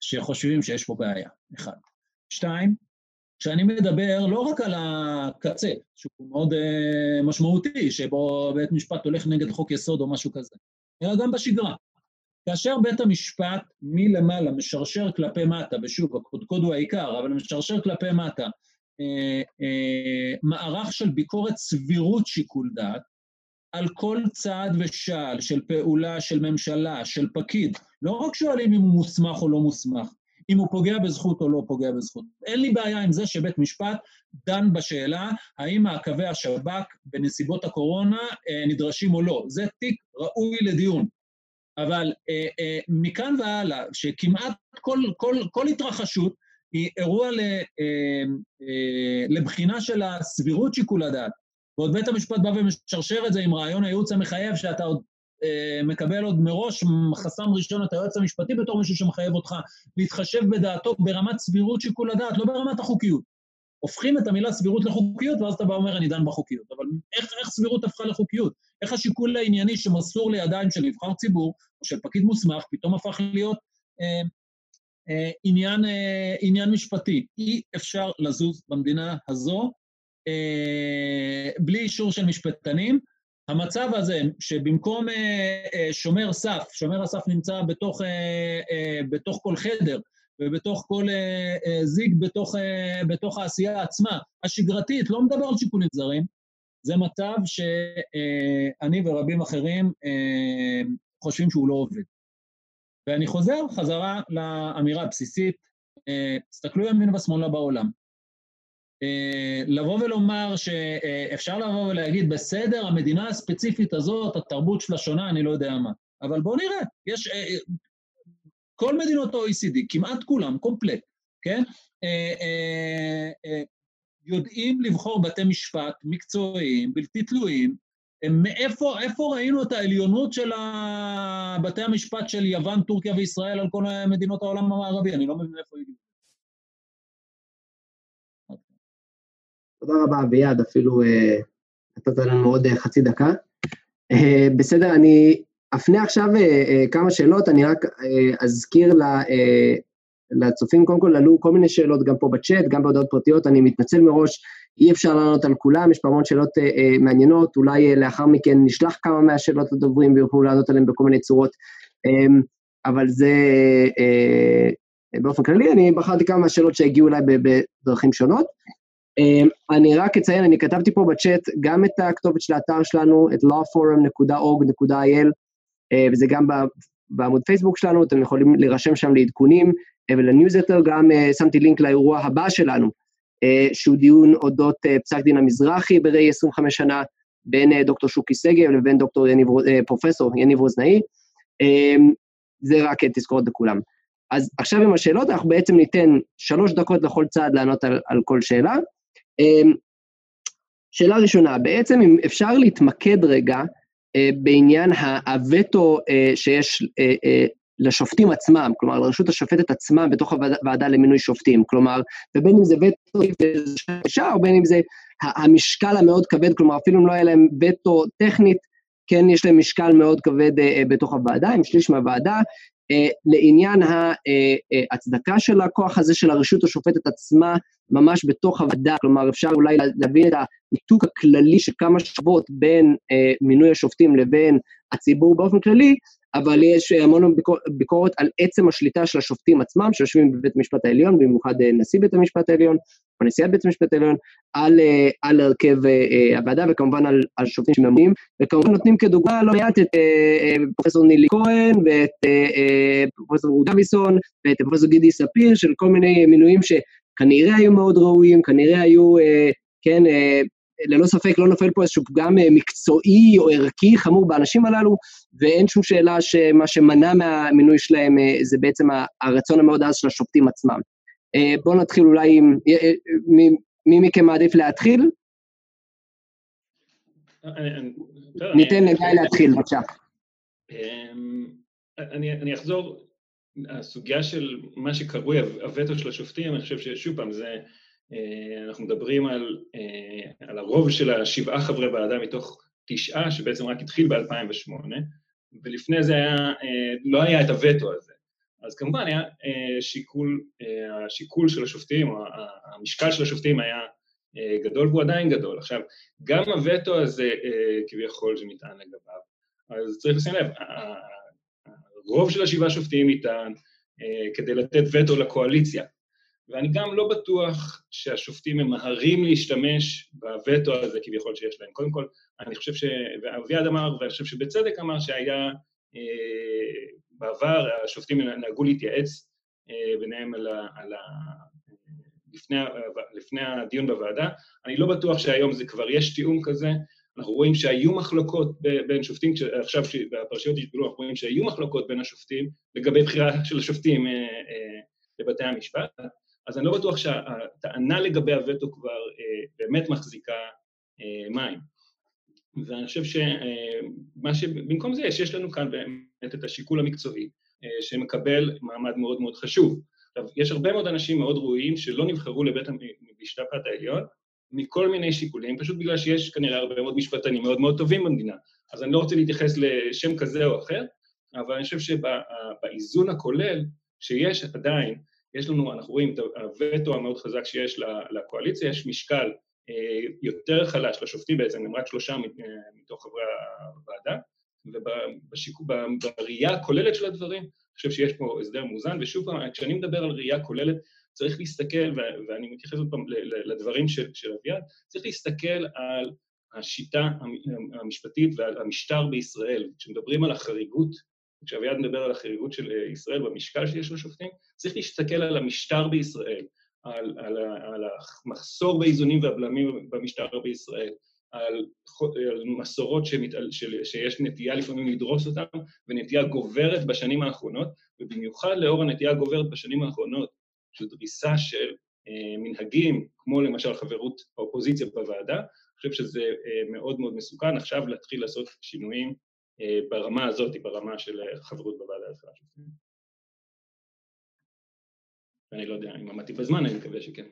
שחושבים שיש פה בעיה, אחד. שתיים, כשאני מדבר לא רק על הקצה, שהוא מאוד uh, משמעותי, שבו בית משפט הולך נגד חוק יסוד או משהו כזה, אלא גם בשגרה. כאשר בית המשפט מלמעלה משרשר כלפי מטה, ושוב, הקודקוד הוא העיקר, אבל משרשר כלפי מטה, אה, אה, מערך של ביקורת סבירות שיקול דעת, על כל צעד ושעל של פעולה של ממשלה, של פקיד. לא רק שואלים אם הוא מוסמך או לא מוסמך, אם הוא פוגע בזכות או לא פוגע בזכות. אין לי בעיה עם זה שבית משפט דן בשאלה האם מעקבי השב"כ בנסיבות הקורונה אה, נדרשים או לא. זה תיק ראוי לדיון. אבל אה, אה, מכאן והלאה, שכמעט כל, כל, כל התרחשות היא אירוע ל, אה, אה, לבחינה של הסבירות שיקול הדעת, ועוד בית המשפט בא ומשרשר את זה עם רעיון הייעוץ המחייב, שאתה עוד מקבל עוד מראש חסם ראשון את היועץ המשפטי בתור מישהו שמחייב אותך להתחשב בדעתו ברמת סבירות שיקול הדעת, לא ברמת החוקיות. הופכים את המילה סבירות לחוקיות, ואז אתה בא ואומר, אני דן בחוקיות. אבל איך, איך סבירות הפכה לחוקיות? איך השיקול הענייני שמסור לידיים של נבחר ציבור, או של פקיד מוסמך, פתאום הפך להיות אה, אה, עניין, אה, עניין משפטי? אי אפשר לזוז במדינה הזו אה, בלי אישור של משפטנים. המצב הזה, שבמקום אה, אה, שומר סף, שומר הסף נמצא בתוך, בתוך כל חדר ובתוך כל זיג בתוך, בתוך העשייה עצמה, השגרתית, לא מדבר על שיקולים זרים, זה מצב שאני ורבים אחרים חושבים שהוא לא עובד. ואני חוזר חזרה לאמירה הבסיסית, תסתכלו ימין ושמאלה בעולם. אה, לבוא ולומר שאפשר לבוא ולהגיד, בסדר, המדינה הספציפית הזאת, התרבות שלה שונה, אני לא יודע מה. אבל בואו נראה, יש... אה, כל מדינות ה-OECD, כמעט כולם, קומפלט, כן? אה, יודעים לבחור בתי משפט מקצועיים, בלתי תלויים. מאיפה איפה ראינו את העליונות של בתי המשפט של יוון, טורקיה וישראל על כל מדינות העולם המערבי? אני לא מבין איפה הגיעו. תודה רבה, אביעד, אפילו אה, נתת לנו עוד אה, חצי דקה. אה, בסדר, אני אפנה עכשיו כמה שאלות, אני רק אזכיר לצופים, קודם כל עלו כל מיני שאלות גם פה בצ'אט, גם בהודעות פרטיות, אני מתנצל מראש, אי אפשר לענות על כולם, יש פה המון שאלות מעניינות, אולי לאחר מכן נשלח כמה מהשאלות לדוברים ויוכלו לענות עליהן בכל מיני צורות, אבל זה באופן כללי, אני בחרתי כמה מהשאלות שהגיעו אליי בדרכים שונות. אמ, אני רק אציין, אני כתבתי פה בצ'אט גם את הכתובת של האתר שלנו, את lawforum.org.il, אה, וזה גם בעמוד פייסבוק שלנו, אתם יכולים להירשם שם לעדכונים, אה, ולניוזלטר גם אה, שמתי לינק לאירוע הבא שלנו, שהוא דיון אודות פסק דין המזרחי בראי 25 שנה, בין דוקטור שוקי שגב לבין דוקטור יניב, פרופסור יניב רוזנאי. אמ, זה רק תזכורת לכולם. אז עכשיו עם השאלות, אנחנו בעצם ניתן שלוש דקות לכל צעד לענות על, על כל שאלה. אמ, שאלה ראשונה, בעצם אם אפשר להתמקד רגע אה, בעניין הווטו אה, שיש אה, לשופטים עצמם, כלומר לרשות השופטת עצמה בתוך הוועדה למינוי שופטים, כלומר, ובין אם זה וטו או בין אם זה המשקל המאוד כבד, כלומר אפילו אם לא היה להם וטו טכנית, כן יש להם משקל מאוד כבד בתוך הוועדה, עם שליש מהוועדה, לעניין ההצדקה של הכוח הזה של הרשות השופטת עצמה, ממש בתוך הוועדה, כלומר אפשר אולי להבין את הניתוק הכללי של כמה שכבות בין אה, מינוי השופטים לבין הציבור באופן כללי, אבל יש המון ביקור, ביקורת על עצם השליטה של השופטים עצמם, שיושבים בבית המשפט העליון, במיוחד נשיא בית המשפט העליון, או נשיאת בית המשפט העליון, על, על הרכב הוועדה, וכמובן על, על שופטים שממונים, וכמובן נותנים כדוגמה לא מעט את פרופסור נילי כהן, ואת פרופסור רות דוויסון, ואת פרופסור גידי ספיר, של כל מיני מינויים שכנראה היו מאוד ראויים, כנראה היו, כן, ללא ספק לא נופל פה איזשהו פגם אה, מקצועי או ערכי חמור באנשים הללו, ואין שום שאלה שמה שמנע מהמינוי שלהם אה, זה בעצם הרצון המאוד עז של השופטים עצמם. אה, בואו נתחיל אולי עם... מי מכם מעדיף להתחיל? ניתן לגיא להתחיל, בבקשה. אמ, אני אחזור, הסוגיה של מה שקרוי הווטו של השופטים, אני חושב ששוב פעם, זה... אה, אנחנו מדברים על, אה, על הרוב של השבעה חברי ועדה מתוך תשעה, שבעצם רק התחיל ב-2008, ולפני זה היה, אה, לא היה את הווטו הזה. אז כמובן היה שיקול, השיקול של השופטים, או המשקל של השופטים היה גדול והוא עדיין גדול. עכשיו, גם הווטו הזה כביכול שנטען לגביו, אז צריך לשים לב, הרוב של השבעה שופטים ניתן כדי לתת וטו לקואליציה. ואני גם לא בטוח שהשופטים ממהרים להשתמש בווטו הזה כביכול שיש להם. קודם כל, אני חושב ש... ואביעד אמר, ואני חושב שבצדק אמר שהיה אה, בעבר, השופטים נהגו להתייעץ אה, ביניהם על ה... על ה לפני, לפני הדיון בוועדה. אני לא בטוח שהיום זה כבר יש תיאום כזה. אנחנו רואים שהיו מחלוקות בין שופטים, עכשיו בפרשיות ישבלו, אנחנו רואים שהיו מחלוקות בין השופטים לגבי בחירה של השופטים אה, אה, לבתי המשפט. אז אני לא בטוח שהטענה לגבי הווטו כבר אה, באמת מחזיקה אה, מים. ואני חושב שמה אה, שבמקום זה יש, יש לנו כאן באמת את השיקול המקצועי, אה, שמקבל מעמד מאוד מאוד חשוב. עכשיו, יש הרבה מאוד אנשים מאוד ראויים שלא נבחרו לבית המשפט העליון מכל מיני שיקולים, פשוט בגלל שיש כנראה הרבה מאוד משפטנים מאוד מאוד טובים במדינה. אז אני לא רוצה להתייחס לשם כזה או אחר, אבל אני חושב שבאיזון הכולל שיש עדיין יש לנו, אנחנו רואים את הווטו המאוד חזק שיש לקואליציה, יש משקל אה, יותר חלש לשופטים בעצם, הם רק שלושה מתוך חברי הוועדה, ובראייה הכוללת של הדברים, אני חושב שיש פה הסדר מאוזן, ושוב פעם, כשאני מדבר על ראייה כוללת, צריך להסתכל, ואני מתייחס עוד פעם לדברים של, של אביעד, צריך להסתכל על השיטה המשפטית ועל המשטר בישראל. כשמדברים על החריגות כשאביעד מדבר על החריגות של אה, ישראל במשקל שיש לשופטים, צריך להסתכל על המשטר בישראל, על, על, על המחסור באיזונים והבלמים במשטר בישראל, על, על מסורות שמת, של, שיש נטייה לפעמים לדרוס אותן, ונטייה גוברת בשנים האחרונות, ובמיוחד לאור הנטייה הגוברת בשנים האחרונות, של דריסה של אה, מנהגים, כמו למשל חברות האופוזיציה בוועדה, אני חושב שזה אה, מאוד מאוד מסוכן. עכשיו להתחיל לעשות שינויים ברמה הזאת, ברמה של אה, חברות בוועדה לבחירת שופטים. ואני לא יודע אם עמדתי בזמן, אני מקווה שכן.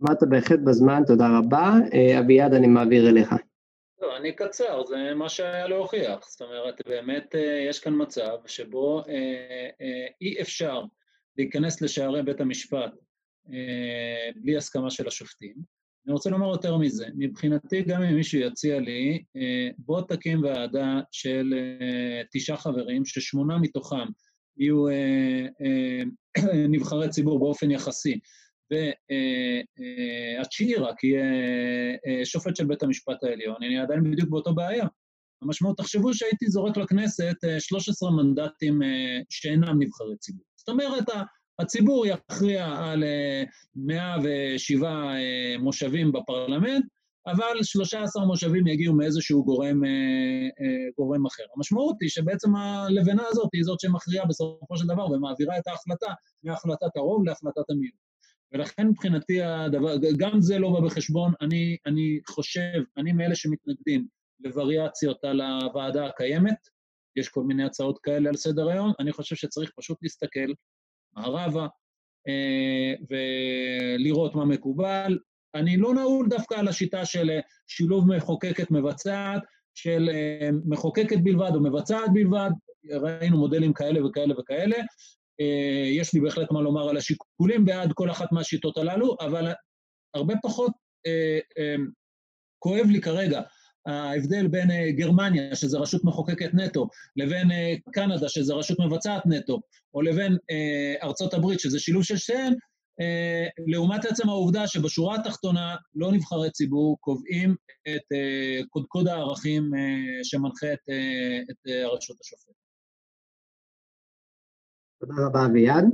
עמדת בהחלט בזמן, תודה רבה. אה, אביעד, אני מעביר אליך. לא, אני אקצר, זה מה שהיה להוכיח. זאת אומרת, באמת יש כאן מצב שבו אה, אה, אי אפשר להיכנס לשערי בית המשפט אה, בלי הסכמה של השופטים. אני רוצה לומר יותר מזה, מבחינתי גם אם מישהו יציע לי, אה, בוא תקים ועדה של אה, תשעה חברים, ששמונה מתוכם יהיו אה, נבחרי ציבור באופן יחסי, והתשיעי רק יהיה שופט של בית המשפט העליון, אני עדיין בדיוק באותו בעיה. המשמעות, תחשבו שהייתי זורק לכנסת 13 מנדטים שאינם נבחרי ציבור. זאת אומרת, הציבור יכריע על 107 אה, אה, מושבים בפרלמנט, אבל 13 מושבים יגיעו מאיזשהו גורם, אה, גורם אחר. המשמעות היא שבעצם הלבנה הזאת היא זאת שמכריעה בסופו של דבר ומעבירה את ההחלטה מהחלטת הרוב להחלטת המיעוט. ולכן מבחינתי הדבר, גם זה לא בא בחשבון, אני, אני חושב, אני מאלה שמתנגדים לווריאציות על הוועדה הקיימת, יש כל מיני הצעות כאלה על סדר היום, אני חושב שצריך פשוט להסתכל מערבה, אה, ולראות מה מקובל. אני לא נעול דווקא על השיטה של אה, שילוב מחוקקת מבצעת, של אה, מחוקקת בלבד או מבצעת בלבד, ראינו מודלים כאלה וכאלה וכאלה. יש לי בהחלט מה לומר על השיקולים בעד כל אחת מהשיטות הללו, אבל הרבה פחות כואב לי כרגע ההבדל בין גרמניה, שזו רשות מחוקקת נטו, לבין קנדה, שזו רשות מבצעת נטו, או לבין ארצות הברית, שזה שילוב של שתיהן, לעומת עצם העובדה שבשורה התחתונה לא נבחרי ציבור קובעים את קודקוד הערכים שמנחה את, את הרשות השופטת. תודה רבה, אביעד.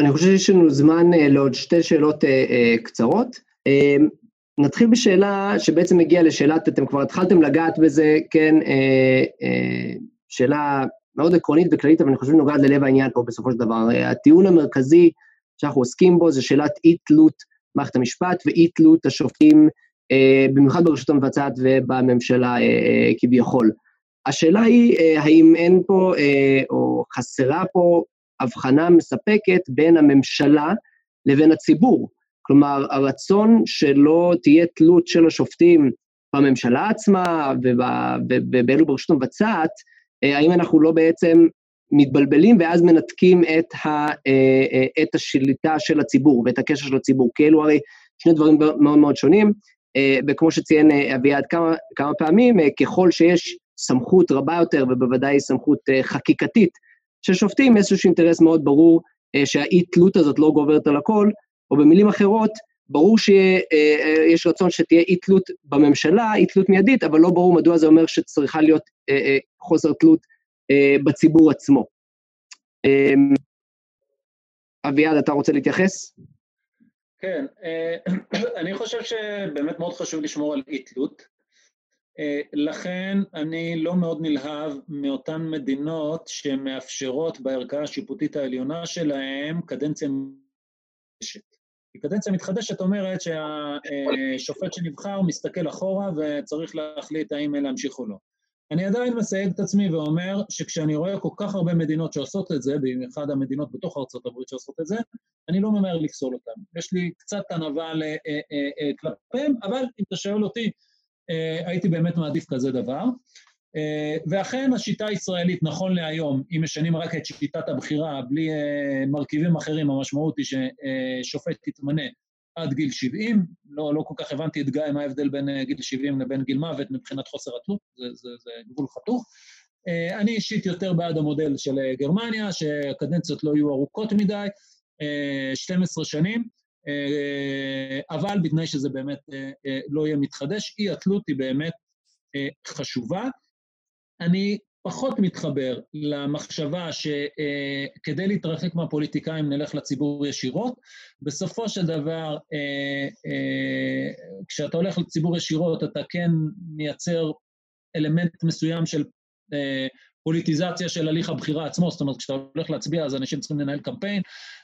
אני חושב שיש לנו זמן לעוד שתי שאלות קצרות. נתחיל בשאלה שבעצם הגיעה לשאלת, אתם כבר התחלתם לגעת בזה, כן, שאלה מאוד עקרונית וכללית, אבל אני חושב שנוגעת ללב העניין פה בסופו של דבר. הטיעון המרכזי שאנחנו עוסקים בו זה שאלת אי-תלות מערכת המשפט ואי-תלות השופטים, אה, במיוחד ברשות המבצעת ובממשלה אה, אה, כביכול. השאלה היא, אה, האם אין פה, אה, או חסרה פה, הבחנה מספקת בין הממשלה לבין הציבור. כלומר, הרצון שלא תהיה תלות של השופטים בממשלה עצמה ובאלו ברשות המבצעת, אה, האם אנחנו לא בעצם מתבלבלים ואז מנתקים את, ה, אה, אה, את השליטה של הציבור ואת הקשר של הציבור, כי אלו הרי שני דברים מאוד מאוד שונים, וכמו שציין אביעד כמה, כמה פעמים, ככל שיש סמכות רבה יותר, ובוודאי סמכות חקיקתית של שופטים, איזשהו אינטרס מאוד ברור שהאי-תלות הזאת לא גוברת על הכל, או במילים אחרות, ברור שיש רצון שתהיה אי-תלות בממשלה, אי-תלות מיידית, אבל לא ברור מדוע זה אומר שצריכה להיות חוסר תלות אה, בציבור עצמו. אמ, אביעד, אתה רוצה להתייחס? כן, אה, אני חושב שבאמת מאוד חשוב לשמור על אי-תלות. אה, לכן אני לא מאוד נלהב מאותן מדינות שמאפשרות בערכאה השיפוטית העליונה שלהם קדנציה מתחדשת. קדנציה מתחדשת אומרת שהשופט שנבחר מסתכל אחורה וצריך להחליט האם להמשיך או לא. אני עדיין מסייג את עצמי ואומר שכשאני רואה כל כך הרבה מדינות שעושות את זה, במיוחד המדינות בתוך ארצות הברית שעושות את זה, אני לא ממהר לפסול אותן. יש לי קצת ענווה אה, אה, אה, כלפיהם, אבל אם אתה שואל אותי, הייתי באמת מעדיף כזה דבר. ואכן השיטה הישראלית, נכון להיום, אם משנים רק את שיטת הבחירה בלי מרכיבים אחרים, המשמעות היא ששופט יתמנה עד גיל 70, לא, לא כל כך הבנתי את גיא מה ההבדל בין אה, גיל 70 לבין גיל מוות מבחינת חוסר התלות, זה, זה, זה גבול חתוך. אה, אני אישית יותר בעד המודל של אה, גרמניה, שהקדנציות לא יהיו ארוכות מדי, 12 שנים, אבל בתנאי שזה באמת לא יהיה מתחדש, אי התלות היא באמת חשובה. אני פחות מתחבר למחשבה שכדי אה, להתרחק מהפוליטיקאים נלך לציבור ישירות. בסופו של דבר, אה, אה, כשאתה הולך לציבור ישירות, אתה כן מייצר אלמנט מסוים של פוליטיזציה של הליך הבחירה עצמו, זאת אומרת, כשאתה הולך להצביע אז אנשים צריכים לנהל קמפיין,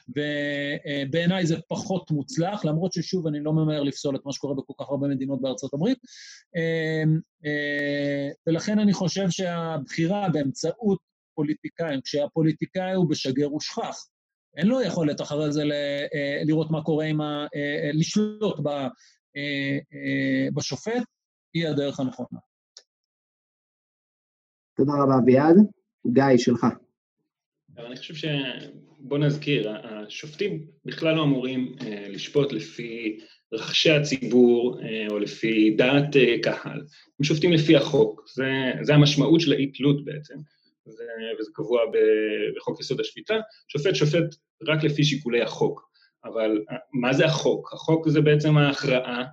ובעיניי זה פחות מוצלח, למרות ששוב, אני לא ממהר לפסול את מה שקורה בכל כך הרבה מדינות בארצות הברית. אמ, אה, ולכן אני חושב שהבחירה באמצעות פוליטיקאים, כשהפוליטיקאי הוא בשגר ושכח, אין לו יכולת אחרי זה אה, לראות מה קורה עם ה... אה, לשלוט בשופט, היא הדרך הנכונה. תודה רבה, אביעד. גיא, שלך. אני חושב ש... בוא נזכיר, השופטים בכלל לא אמורים אה, לשפוט לפי רחשי הציבור אה, או לפי דעת אה, קהל. הם שופטים לפי החוק, זה, זה המשמעות של האי-תלות בעצם, זה, וזה קבוע בחוק יסוד השפיטה. שופט שופט רק לפי שיקולי החוק, אבל מה זה החוק? החוק זה בעצם ההכרעה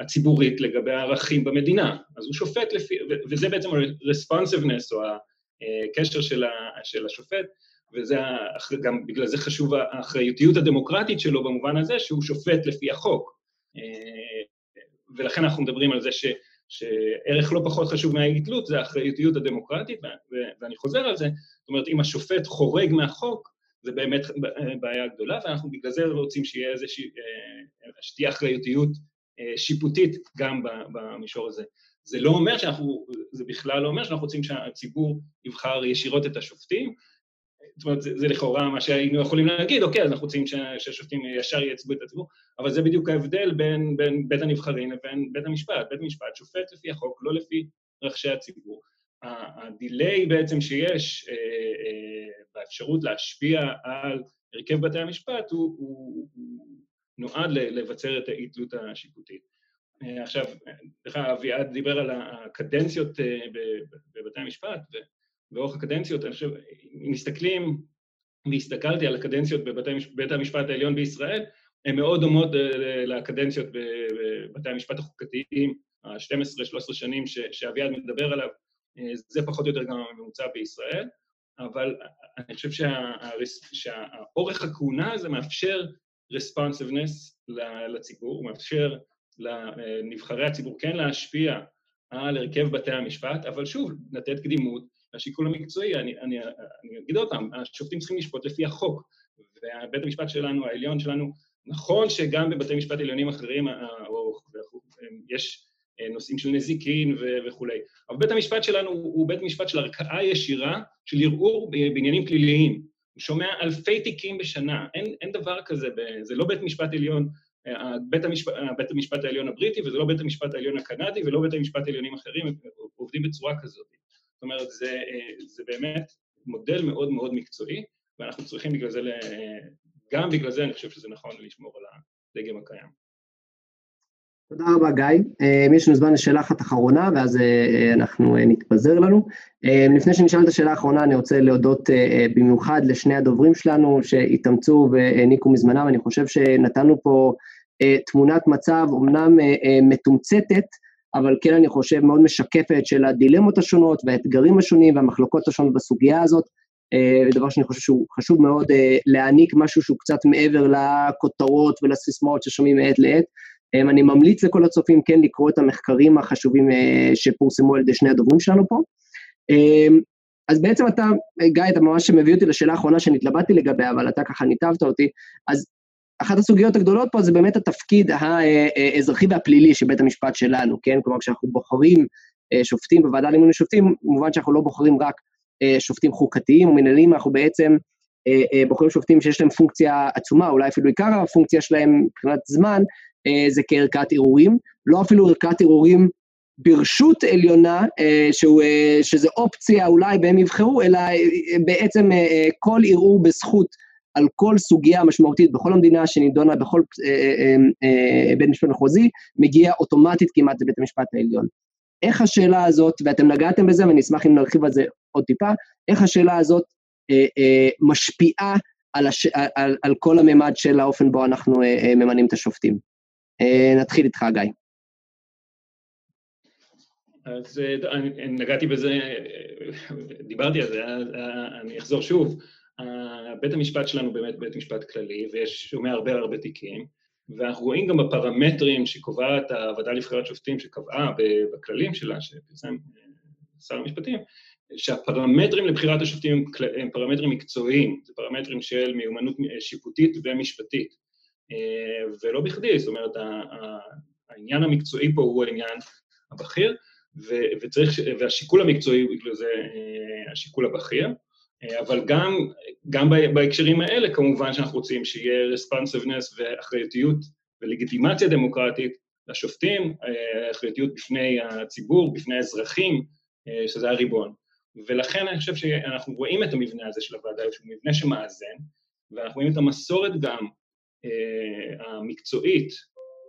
הציבורית לגבי הערכים במדינה. אז הוא שופט לפי, וזה בעצם ה-responsiveness או הקשר של, ה, של השופט, וזה גם בגלל זה חשוב האחריותיות הדמוקרטית שלו במובן הזה שהוא שופט לפי החוק. ולכן אנחנו מדברים על זה ש, שערך לא פחות חשוב מהאי-תלות זה האחריותיות הדמוקרטית, ואני חוזר על זה, זאת אומרת, אם השופט חורג מהחוק, זה באמת בעיה גדולה, ואנחנו בגלל זה רוצים שיהיה איזושהי, שתהיה אחריותיות אה, שיפוטית גם במישור הזה. זה לא אומר שאנחנו, זה בכלל לא אומר שאנחנו רוצים שהציבור יבחר ישירות את השופטים, זאת אומרת, זה, זה לכאורה מה שהיינו יכולים להגיד, אוקיי, אז אנחנו רוצים שהשופטים ישר ייצגו את הציבור, אבל זה בדיוק ההבדל בין, בין בית הנבחרים לבין בית המשפט. בית המשפט שופט לפי החוק, לא לפי רחשי הציבור. הדיליי בעצם שיש אה, אה, באפשרות להשפיע על הרכב בתי המשפט הוא, הוא, הוא נועד לבצר את האי-תלות השיפוטית. עכשיו, לך אביעד דיבר על הקדנציות בבתי המשפט, ואורך הקדנציות, אני חושב, אם מסתכלים, והסתכלתי על הקדנציות בבית המשפט העליון בישראל, הן מאוד דומות לקדנציות בבתי המשפט החוקתיים, ה-12-13 שנים שאביעד מדבר עליו, זה פחות או יותר גם הממוצע בישראל, אבל אני חושב שהאורך הכהונה הזה מאפשר responsiveness לציבור, הוא מאפשר לנבחרי הציבור כן להשפיע על הרכב בתי המשפט, אבל שוב, לתת קדימות לשיקול המקצועי. אני, אני, אני אגיד עוד פעם, השופטים צריכים לשפוט לפי החוק, ובית המשפט שלנו, העליון שלנו, נכון שגם בבתי משפט עליונים אחרים, או, יש נושאים של נזיקין וכולי, אבל בית המשפט שלנו הוא בית משפט של ערכאה ישירה של ערעור בעניינים פליליים. שומע אלפי תיקים בשנה, אין, אין דבר כזה, זה לא בית משפט עליון בית המשפט, בית המשפט העליון הבריטי, וזה לא בית המשפט העליון הקנדי, ולא בית המשפט העליונים אחרים, הם עובדים בצורה כזאת. זאת אומרת, זה, זה באמת מודל מאוד מאוד מקצועי, ואנחנו צריכים בגלל זה, גם בגלל זה אני חושב שזה נכון לשמור על הדגם הקיים. תודה רבה, גיא. יש לנו זמן לשאלה אחת אחרונה, ואז אנחנו נתפזר לנו. לפני שנשאל את השאלה האחרונה, אני רוצה להודות במיוחד לשני הדוברים שלנו שהתאמצו והעניקו מזמנם. אני חושב שנתנו פה תמונת מצב אומנם מתומצתת, אבל כן אני חושב מאוד משקפת של הדילמות השונות והאתגרים השונים והמחלוקות השונות בסוגיה הזאת, דבר שאני חושב שהוא חשוב מאוד להעניק משהו שהוא קצת מעבר לכותרות ולסיסמאות ששומעים מעת לעת. אני ממליץ לכל הצופים כן לקרוא את המחקרים החשובים שפורסמו על ידי שני הדוברים שלנו פה. אז בעצם אתה, גיא, אתה ממש מביא אותי לשאלה האחרונה שנתלבטתי לגביה, אבל אתה ככה ניתבת אותי, אז אחת הסוגיות הגדולות פה זה באמת התפקיד האזרחי והפלילי של בית המשפט שלנו, כן? כלומר, כשאנחנו בוחרים שופטים בוועדה למינוי שופטים, במובן שאנחנו לא בוחרים רק שופטים חוקתיים או מנהלים, אנחנו בעצם בוחרים שופטים שיש להם פונקציה עצומה, אולי אפילו עיקר הפונקציה שלהם מבחינת זמן, זה כערכת ערעורים, לא אפילו ערכת ערעורים ברשות עליונה, שהוא, שזה אופציה אולי והם יבחרו, אלא בעצם כל ערעור בזכות על כל סוגיה משמעותית בכל המדינה שנידונה בכל בית משפט מחוזי, מגיע אוטומטית כמעט לבית המשפט העליון. איך השאלה הזאת, ואתם נגעתם בזה, ואני אשמח אם נרחיב על זה עוד טיפה, איך השאלה הזאת משפיעה על, הש... על, על כל הממד של האופן בו אנחנו ממנים את השופטים. נתחיל איתך, גיא. אז אני נגעתי בזה, דיברתי על זה, אני אחזור שוב. בית המשפט שלנו באמת בית משפט כללי, ויש שומע הרבה הרבה תיקים, ואנחנו רואים גם בפרמטרים שקובעת הוועדה לבחירת שופטים, שקבעה בכללים שלה, שפרסם שר המשפטים, שהפרמטרים לבחירת השופטים הם פרמטרים מקצועיים, זה פרמטרים של מיומנות שיפוטית ומשפטית. ולא בכדי, זאת אומרת, העניין המקצועי פה הוא העניין הבכיר, וצריך, והשיקול המקצועי הוא זה השיקול הבכיר, אבל גם, גם בהקשרים האלה כמובן שאנחנו רוצים שיהיה responsiveness ואחריותיות ולגיטימציה דמוקרטית לשופטים, אחריותיות בפני הציבור, בפני האזרחים, שזה הריבון. ולכן אני חושב שאנחנו רואים את המבנה הזה של הוועדה, שהוא מבנה שמאזן, ואנחנו רואים את המסורת גם המקצועית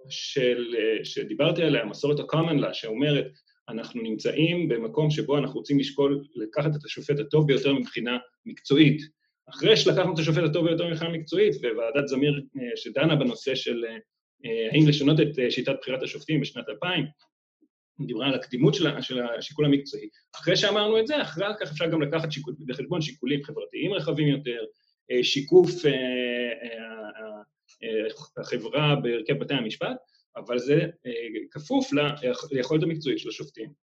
של, שדיברתי עליה, מסורת ה-common law, שאומרת, אנחנו נמצאים במקום שבו אנחנו רוצים לשקול, לקחת את השופט הטוב ביותר מבחינה מקצועית. אחרי שלקחנו את השופט הטוב ביותר מבחינה מקצועית, וועדת זמיר שדנה בנושא של האם לשנות את שיטת בחירת השופטים בשנת 2000, דיברה על הקדימות של, של השיקול המקצועי. אחרי שאמרנו את זה, אחרי כך אפשר גם לקחת שיקול, בחשבון שיקולים חברתיים רחבים יותר, שיקוף החברה בהרכב בתי המשפט, אבל זה כפוף ליכולת המקצועית של השופטים.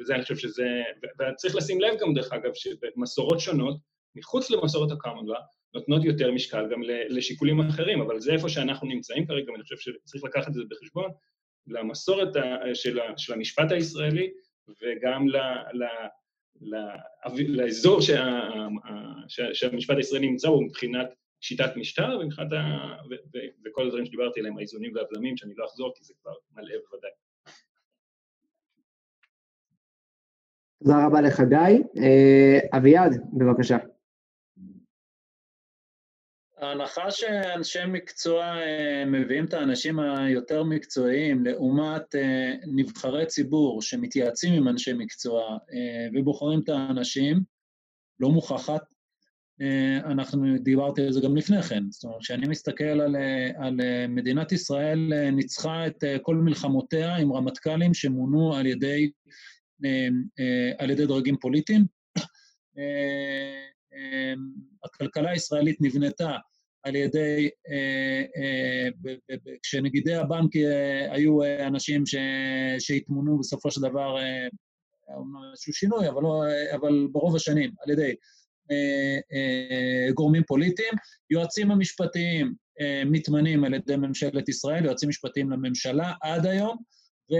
וזה, אני חושב שזה, וצריך לשים לב גם, דרך אגב, שמסורות שונות, מחוץ למסורת law, נותנות יותר משקל גם לשיקולים אחרים, אבל זה איפה שאנחנו נמצאים כרגע, ואני חושב שצריך לקחת את זה בחשבון, למסורת של, של המשפט הישראלי, וגם ל, ל, ל, לאזור שה, שהמשפט הישראלי נמצא בו מבחינת שיטת משטר, ומבחינת ה... ו, ו, וכל הדברים שדיברתי עליהם, האיזונים והבלמים, שאני לא אחזור כי זה כבר מלא בוודאי. תודה רבה לך, גיא. אביעד, בבקשה. ההנחה שאנשי מקצוע אה, מביאים את האנשים היותר מקצועיים לעומת אה, נבחרי ציבור שמתייעצים עם אנשי מקצוע אה, ובוחרים את האנשים, לא מוכחת. אנחנו דיברתי על זה גם לפני כן. זאת אומרת, כשאני מסתכל על, על מדינת ישראל ניצחה את כל מלחמותיה עם רמטכ"לים שמונו על ידי, על ידי דרגים פוליטיים. הכלכלה הישראלית נבנתה על ידי, אה, אה, כשנגידי הבנק אה, היו אנשים שהתמונו בסופו של דבר, איזשהו שינוי, אבל, לא, אבל ברוב השנים, על ידי גורמים פוליטיים. יועצים המשפטיים מתמנים על ידי ממשלת ישראל, יועצים משפטיים לממשלה עד היום, ו...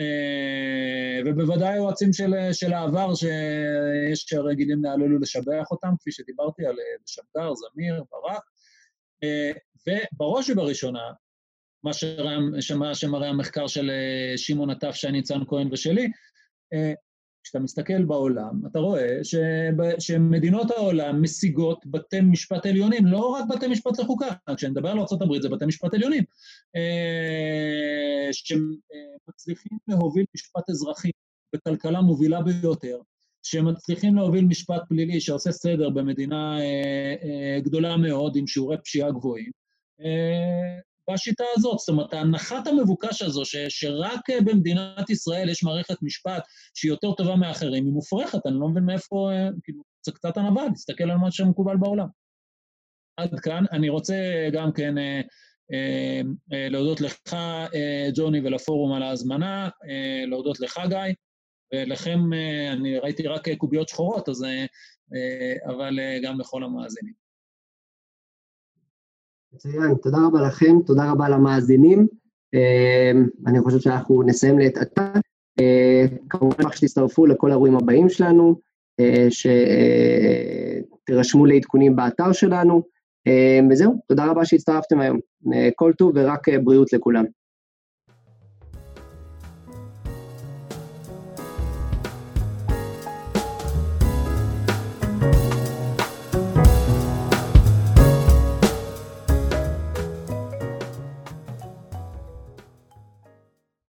אה, ובוודאי יועצים של, של העבר שיש שרגילים להלל ולשבח אותם, כפי שדיברתי על אה, שמגר, זמיר, ברק, אה, ובראש ובראשונה, מה שמראה, שמראה המחקר של שמעון עטף, שי ניצן כהן ושלי, כשאתה מסתכל בעולם, אתה רואה ש... שמדינות העולם משיגות בתי משפט עליונים, לא רק בתי משפט לחוקה, כשאני מדבר על ארה"ב זה בתי משפט עליונים, אה, שמצליחים להוביל משפט אזרחי בכלכלה מובילה ביותר, שמצליחים להוביל משפט פלילי שעושה סדר במדינה אה, אה, גדולה מאוד עם שיעורי פשיעה גבוהים, בשיטה הזאת. זאת אומרת, הנחת המבוקש הזו, ש, שרק במדינת ישראל יש מערכת משפט שהיא יותר טובה מאחרים, היא מופרכת, אני לא מבין מאיפה, אה, כאילו, זה קצת ענווה, להסתכל על מה שמקובל בעולם. עד כאן. אני רוצה גם כן אה, אה, אה, להודות לך, אה, ג'וני, ולפורום על ההזמנה, אה, להודות לך, גיא, ולכם, אה, אני ראיתי רק קוביות שחורות, אז, אה, אה, אבל אה, גם לכל המאזינים. מצוין, תודה רבה לכם, תודה רבה למאזינים. אמ, אני חושב שאנחנו נסיים לעת עתה. אה, כמובן שתצטרפו לכל האירועים הבאים שלנו, אה, שתירשמו לעדכונים באתר שלנו, אה, וזהו, תודה רבה שהצטרפתם היום. כל טוב ורק בריאות לכולם.